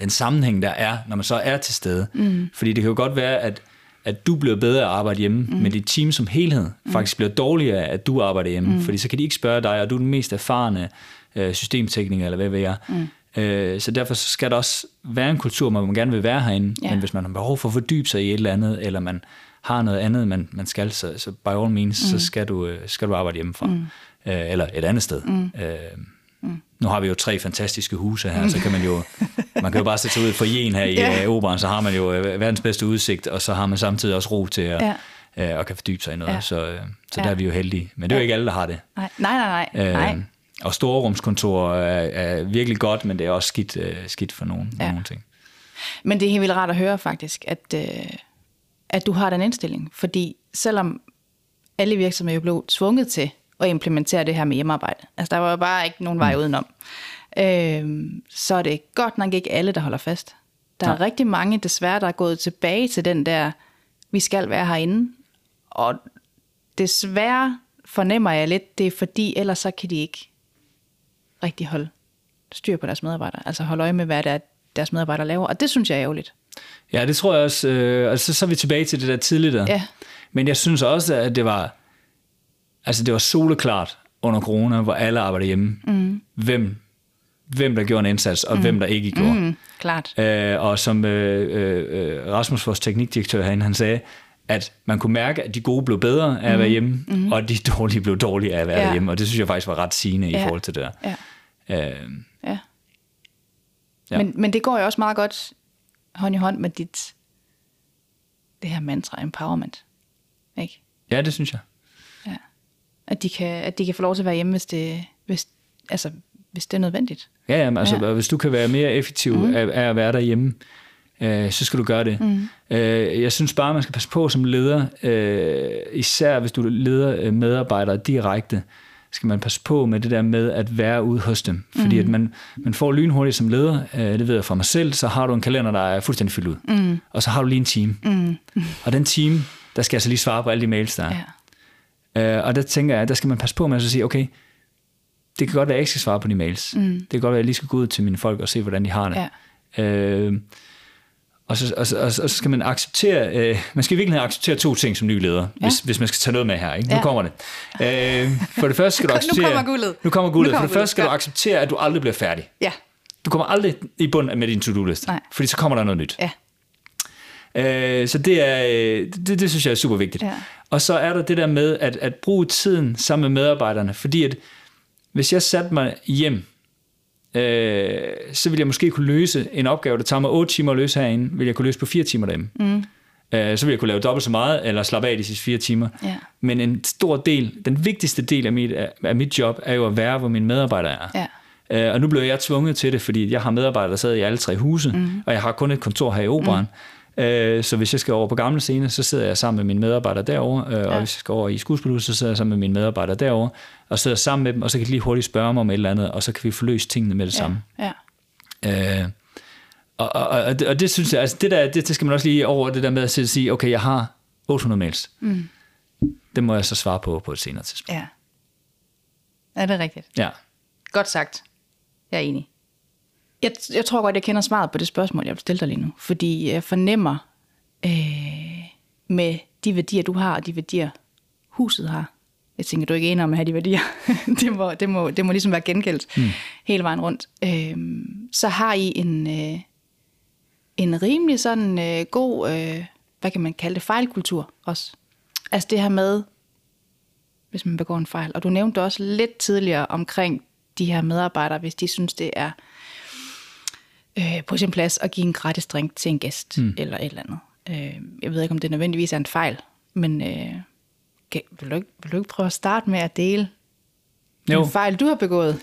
den sammenhæng, der er, når man så er til stede. Mm. Fordi det kan jo godt være, at, at du bliver bedre at arbejde hjemme, mm. men dit team som helhed mm. faktisk bliver dårligere at du arbejder hjemme. Mm. Fordi så kan de ikke spørge dig, og du er den mest erfarne øh, systemtekniker, eller hvad ved jeg. Mm. Øh, så derfor så skal der også være en kultur, hvor man gerne vil være herinde, Ja. men hvis man har behov for at fordybe sig i et eller andet, eller man har noget andet, man, man skal, så, så by all means, mm. så skal du, øh, skal du arbejde hjemmefra. Mm. Øh, eller et andet sted. Mm. Øh, mm. Nu har vi jo tre fantastiske huse her, så kan man jo, man kan jo bare sætte sig ud for en her i Ja. ja. operan, så har man jo øh, verdens bedste udsigt, og så har man samtidig også ro til at, Ja. øh, og kan fordybe sig i noget. Ja. Så, øh, så Ja. der er vi jo heldige. Men det er jo ikke alle, der har det. Nej, nej, nej. nej. Øh, nej. og storrumskontor er, er virkelig godt, men det er også skidt, øh, skidt for nogen, ja. nogle ting. Men det er helt vildt rart at høre faktisk, at, øh, at du har den indstilling. Fordi selvom alle virksomheder jo blev tvunget til at implementere det her med hjemmearbejde, altså der var jo bare ikke nogen vej udenom, øh, så er det godt nok ikke alle, der holder fast. Der er Nej. rigtig mange desværre, der er gået tilbage til den der, vi skal være herinde. Og desværre fornemmer jeg lidt, det er fordi, ellers så kan de ikke rigtig holde styr på deres medarbejdere. Altså holde øje med, hvad det er, deres medarbejdere laver. Og det synes jeg er ærgerligt. Ja, det tror jeg også. Øh, altså, så er vi tilbage til det der tidligere. Ja. Men jeg synes også, at det var, altså, det var soleklart under corona, hvor alle arbejdede hjemme. Mm. Hvem, hvem der gjorde en indsats, og mm. hvem der ikke gjorde. Mm, klart. Øh, og som øh, øh, Rasmus, vores teknikdirektør herinde, han sagde, at man kunne mærke, at de gode blev bedre af at være hjemme, mm. og de dårlige blev dårlige af at være Ja. hjemme. Og det synes jeg faktisk var ret sigende Ja. i forhold til det der. Ja. Øh, Ja. Ja. Men, men det går jo også meget godt hånd i hånd med dit, det her mantra, empowerment. Ikke? ja, det synes jeg. At, de kan, at de kan få lov til at være hjemme, hvis det, hvis, altså, hvis det er nødvendigt. Ja, jamen, altså, Ja. hvis du kan være mere effektiv mm. af, af at være derhjemme, øh, så skal du gøre det. Mm. Øh, jeg synes bare, man skal passe på som leder, øh, især hvis du leder øh, medarbejdere direkte, skal man passe på med det der med at være ude hos dem. Fordi at man, man får lynhurtigt som leder, øh, det ved jeg fra mig selv, så har du en kalender, der er fuldstændig fyldt ud. Mm. Og så har du lige en time. Mm. Og den time, der skal jeg så lige svare på alle de mails, der er. Ja. Øh, og der tænker jeg, der skal man passe på med at sige, okay, det kan godt være, at jeg ikke skal svare på de mails. Mm. Det kan godt være, at jeg lige skal gå ud til mine folk og se, hvordan de har det. Ja. Øh, og, så, og, og, og så skal man acceptere, øh, man skal i virkeligheden acceptere to ting som ny leder, ja. hvis, hvis man skal tage noget med her. Ikke? Nu Ja. kommer det. Øh, for det første skal du Nu acceptere... kommer guldet. Nu kommer guldet. Nu kommer for det første guldet, skal du acceptere, at du aldrig bliver færdig. Ja. Du kommer aldrig i bund med din to-do-liste, fordi så kommer der noget nyt. Ja. Øh, så det, er, øh, det, det synes jeg er super vigtigt. Ja. Og så er der det der med at, at bruge tiden sammen med medarbejderne, fordi at hvis jeg satte mig hjem, øh, så ville jeg måske kunne løse en opgave, der tager mig 8 timer at løse herinde, vil jeg kunne løse på 4 timer derhjemme. Mm. Øh, så vil jeg kunne lave dobbelt så meget, eller slappe af de sidste 4 timer. Ja. Men en stor del, den vigtigste del af mit, af, mit job, er jo at være, hvor mine medarbejdere er. Ja. Øh, og nu blev jeg tvunget til det, fordi jeg har medarbejdere, der sidder i alle tre huse, mm. og jeg har kun et kontor her i Operan. Øh, så hvis jeg skal over på gamle scene, så sidder jeg sammen med mine medarbejdere derovre, øh, ja. og hvis jeg skal over i skuespilhuset, så sidder jeg sammen med mine medarbejdere derovre, og sidder sammen med dem, og så kan de lige hurtigt spørge mig om et eller andet, og så kan vi få løst tingene med det samme. Ja. Øh, og, og, og, det, og det synes jeg, altså det der, det, det skal man også lige over det der med at sige, okay, jeg har 800 mails. Mm. Det må jeg så svare på på et senere tidspunkt. Ja. Ja, det er rigtigt. Ja. Godt sagt. Jeg er enig. Jeg, jeg tror godt, jeg kender svaret på det spørgsmål, jeg vil stille dig lige nu. Fordi jeg fornemmer øh, med de værdier, du har, og de værdier, huset har. Jeg tænker, du er ikke enig om at have de værdier. det, må, det, må, det må ligesom være gengældt mm. hele vejen rundt. Øh, så har I en, øh, en rimelig sådan øh, god, øh, hvad kan man kalde det, fejlkultur også. Altså det her med, hvis man begår en fejl. Og du nævnte også lidt tidligere omkring de her medarbejdere, hvis de synes, det er øh, på sin plads at give en gratis drink til en gæst, mm. eller et eller andet. Øh, jeg ved ikke, om det nødvendigvis er en fejl, men øh, kan, vil, du ikke, vil du ikke prøve at starte med at dele jo. en fejl, du har begået?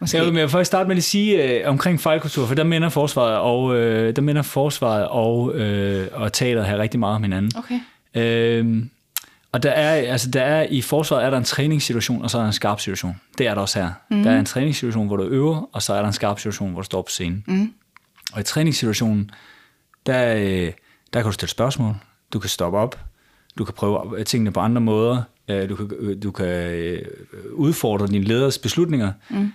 Måske. Jeg vil faktisk starte med at sige øh, omkring fejlkultur, for der minder forsvaret og, øh, der minder forsvaret og, øh, og teateret her rigtig meget om hinanden. Okay. Øh, og der er, altså der er, i forsvaret er der en træningssituation, og så er der en skarp situation. Det er der også her. Mm. Der er en træningssituation, hvor du øver, og så er der en skarp situation, hvor du står på scenen. Mm. Og i træningssituationen, der, øh, der kan du stille spørgsmål, du kan stoppe op, du kan prøve tingene på andre måder, øh, du kan, øh, du kan udfordre din leders beslutninger, mm.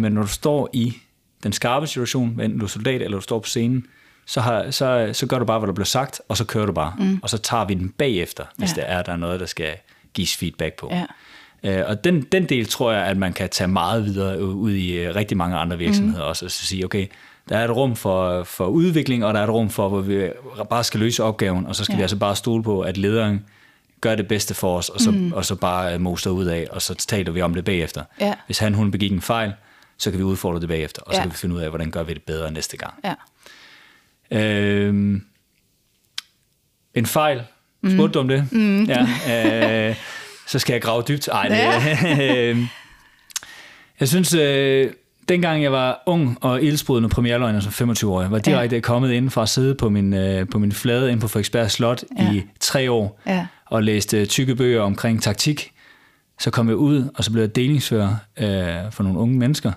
men når du står i den skarpe situation, enten du er soldat eller du står på scenen, så, har, så, så gør du bare, hvad der bliver sagt, og så kører du bare. Mm. Og så tager vi den bagefter, hvis ja. der er der er noget, der skal gives feedback på. Ja. Øh, og den, den del tror jeg, at man kan tage meget videre ud i øh, rigtig mange andre virksomheder mm. også, og så sige, okay, der er et rum for, for udvikling, og der er et rum for, hvor vi bare skal løse opgaven, og så skal ja. vi altså bare stole på, at lederen gør det bedste for os, og så, mm. og så bare moster ud af, og så taler vi om det bagefter. Ja. Hvis han hun begik en fejl, så kan vi udfordre det bagefter, og så ja. kan vi finde ud af, hvordan gør vi det bedre næste gang. Ja. Øh, en fejl. Spurgte mm. du om det? Mm. Ja. Øh, så skal jeg grave dybt. Ej, det, øh, jeg synes, øh, dengang jeg var ung og ildsprudende premierløgner som 25-årig, var direkte ja. kommet ind fra at sidde på min, øh, på min flade ind på Frederiksberg Slot ja. i tre år ja. og læste tykke bøger omkring taktik. Så kom jeg ud, og så blev jeg delingsfører øh, for nogle unge mennesker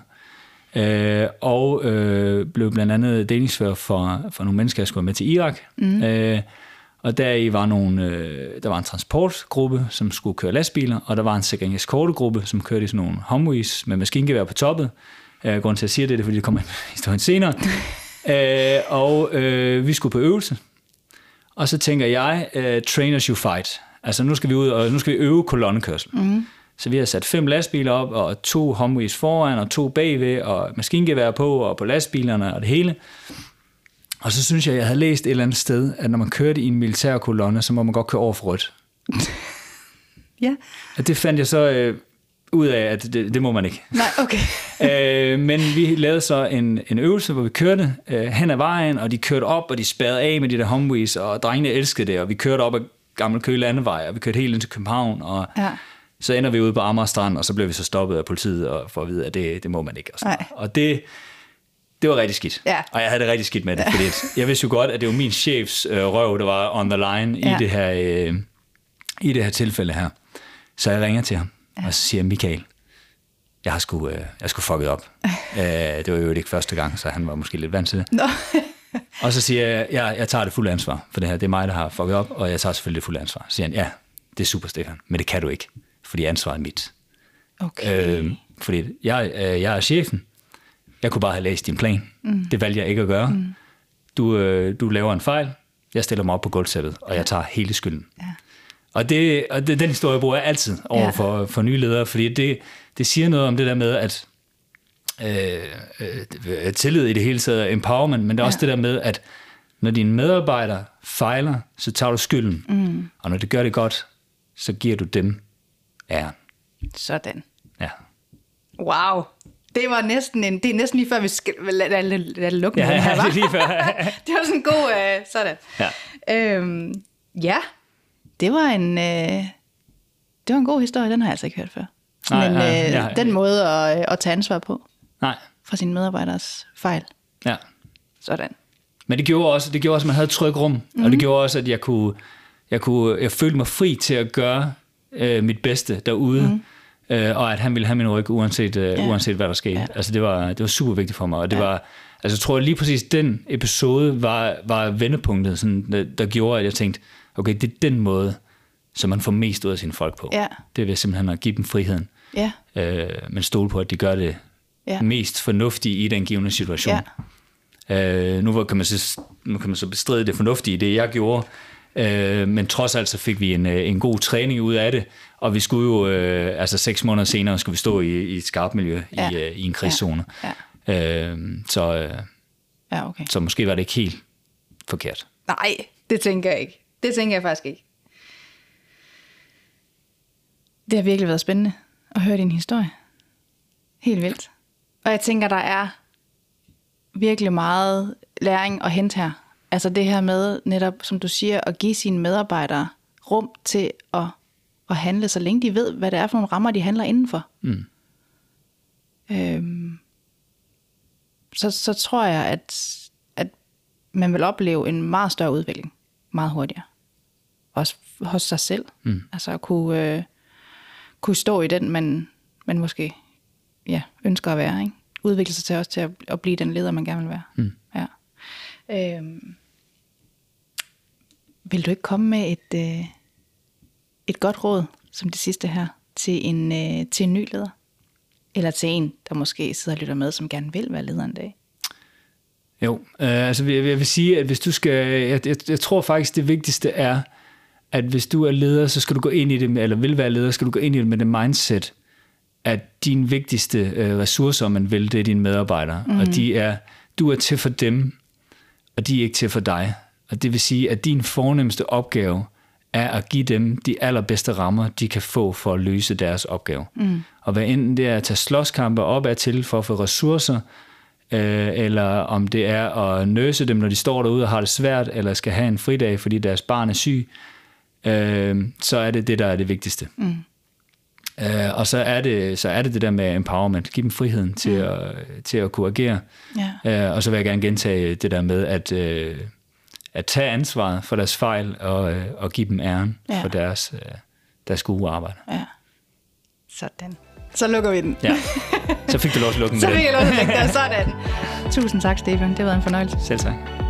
øh, og øh, blev blandt andet delingsfører for, for nogle mennesker, jeg skulle med til Irak. Mm. Øh, og der i var nogle, øh, der var en transportgruppe, som skulle køre lastbiler, og der var en sikringskortegruppe, som kørte i sådan nogle Humvees med maskingevær på toppet. Øh, grunden til, at jeg siger det, det er, fordi det kommer i historien senere. øh, og øh, vi skulle på øvelse. Og så tænker jeg, uh, train as you fight. Altså nu skal vi ud, og nu skal vi øve kolonnekørsel. Mm. Så vi har sat fem lastbiler op, og to Humvees foran, og to bagved, og maskingevær på, og på lastbilerne, og det hele. Og så synes jeg, jeg havde læst et eller andet sted, at når man kørte i en militær kolonne, så må man godt køre over for rødt. ja. Og det fandt jeg så øh, ud af, at det, det må man ikke. Nej, okay. øh, men vi lavede så en, en øvelse, hvor vi kørte øh, hen ad vejen, og de kørte op, og de spærrede af med de der Humvees, og drengene elskede det, og vi kørte op ad Gammel Køge Landevej, og vi kørte helt ind til København, og ja så ender vi ude på Amager Strand, og så bliver vi så stoppet af politiet og får at vide, at det, det må man ikke. Og, sådan. og det, det var rigtig skidt. Ja. Og jeg havde det rigtig skidt med det, fordi jeg vidste jo godt, at det var min chefs øh, røv, der var on the line ja. i, det her, øh, i det her tilfælde her. Så jeg ringer til ham, ja. og så siger Michael, jeg har sgu, øh, jeg skulle fucket op. øh, det var jo ikke første gang, så han var måske lidt vant til det. No. og så siger jeg, jeg, jeg tager det fulde ansvar for det her. Det er mig, der har fucket op, og jeg tager selvfølgelig det fulde ansvar. Så siger han, ja, det er super, Stefan, men det kan du ikke fordi ansvaret er mit. Okay. Øh, fordi jeg, øh, jeg er chefen. Jeg kunne bare have læst din plan. Mm. Det valgte jeg ikke at gøre. Mm. Du, øh, du laver en fejl. Jeg stiller mig op på gulvsættet, og ja. jeg tager hele skylden. Ja. Og, det, og det, den historie bruger jeg altid over ja. for, for nye ledere, fordi det, det siger noget om det der med, at øh, øh, tillid i det hele taget empowerment, men det er ja. også det der med, at når dine medarbejdere fejler, så tager du skylden. Mm. Og når det gør det godt, så giver du dem Ja. Sådan. Ja. Wow. Det var næsten en, det er næsten lige før, vi skal lade, lade, lade lukke ja, den her, var? lige før. det var sådan en god, uh, sådan. Ja. Øhm, ja, det var en, uh, det var en god historie, den har jeg altså ikke hørt før. Nej, Men ja, uh, ja, den måde at, at tage ansvar på. Nej. Fra sine medarbejderes fejl. Ja. Sådan. Men det gjorde også, det gjorde også at man havde et tryg rum, mm. og det gjorde også, at jeg kunne, jeg kunne, jeg følte mig fri til at gøre øh, mit bedste derude, mm. øh, og at han ville have min ryg, uanset, øh, ja. uanset hvad der skete. Ja. Altså det var, det var super vigtigt for mig, og det ja. var, altså jeg tror lige præcis den episode var, var vendepunktet, sådan, der, der gjorde, at jeg tænkte, okay, det er den måde, som man får mest ud af sine folk på. Ja. Det vil simpelthen at give dem friheden, Ja, øh, men stole på, at de gør det Ja. mest fornuftige i den givende situation. Øh, nu kan man, så, nu kan man så bestride det fornuftige i det, jeg gjorde, øh, men trods alt så fik vi en, øh, en god træning ud af det, og vi skulle jo, øh, altså seks måneder senere, skulle vi stå i, i et skarpt miljø Ja. i, øh, i en krigszone. ja, Øh, så, øh, ja, okay. så måske var det ikke helt forkert. Nej, det tænker jeg ikke. Det tænker jeg faktisk ikke. Det har virkelig været spændende at høre din historie. Helt vildt. Og jeg tænker, der er virkelig meget læring at hente her. Altså det her med netop, som du siger, at give sine medarbejdere rum til at, at handle, så længe de ved, hvad det er for nogle rammer, de handler indenfor. Mm. Øhm, så, så tror jeg, at, at man vil opleve en meget større udvikling meget hurtigere. Også hos sig selv. Mm. Altså at kunne, øh, kunne stå i den, man, man måske ja, ønsker at være. Ikke? Udvikle sig til også til at, at blive den leder, man gerne vil være. Mm. Ja. Øhm, vil du ikke komme med et, øh, et godt råd, som det sidste her, til en, øh, til en ny leder? Eller til en, der måske sidder og lytter med, som gerne vil være leder en dag? Jo, øh, altså jeg, jeg vil sige, at hvis du skal, jeg, jeg, jeg tror faktisk det vigtigste er, at hvis du er leder, så skal du gå ind i det, med, eller vil være leder, skal du gå ind i det med det mindset, at din vigtigste øh, ressourcer, man vil, det er dine medarbejdere, mm. og de er, du er til for dem, og de er ikke til for dig. Og det vil sige, at din fornemmeste opgave er at give dem de allerbedste rammer, de kan få for at løse deres opgave. Mm. Og hvad enten det er at tage slåskampe op ad til for at få ressourcer, øh, eller om det er at nøse dem, når de står derude og har det svært, eller skal have en fridag, fordi deres barn er syg, øh, så er det det, der er det vigtigste. Mm. Øh, og så er, det, så er det det der med empowerment. Giv dem friheden til, mm. at, til at kunne agere. Ja. Øh, og så vil jeg gerne gentage det der med at, øh, at tage ansvaret for deres fejl og, øh, og give dem æren Ja. for deres, øh, deres gode arbejde. Ja. Sådan. Så lukker vi den. Ja. Så fik du lov at lukke den Så fik den. jeg lov at lægge der. Sådan. Tusind tak, Stefan. Det været en fornøjelse. Selv tak.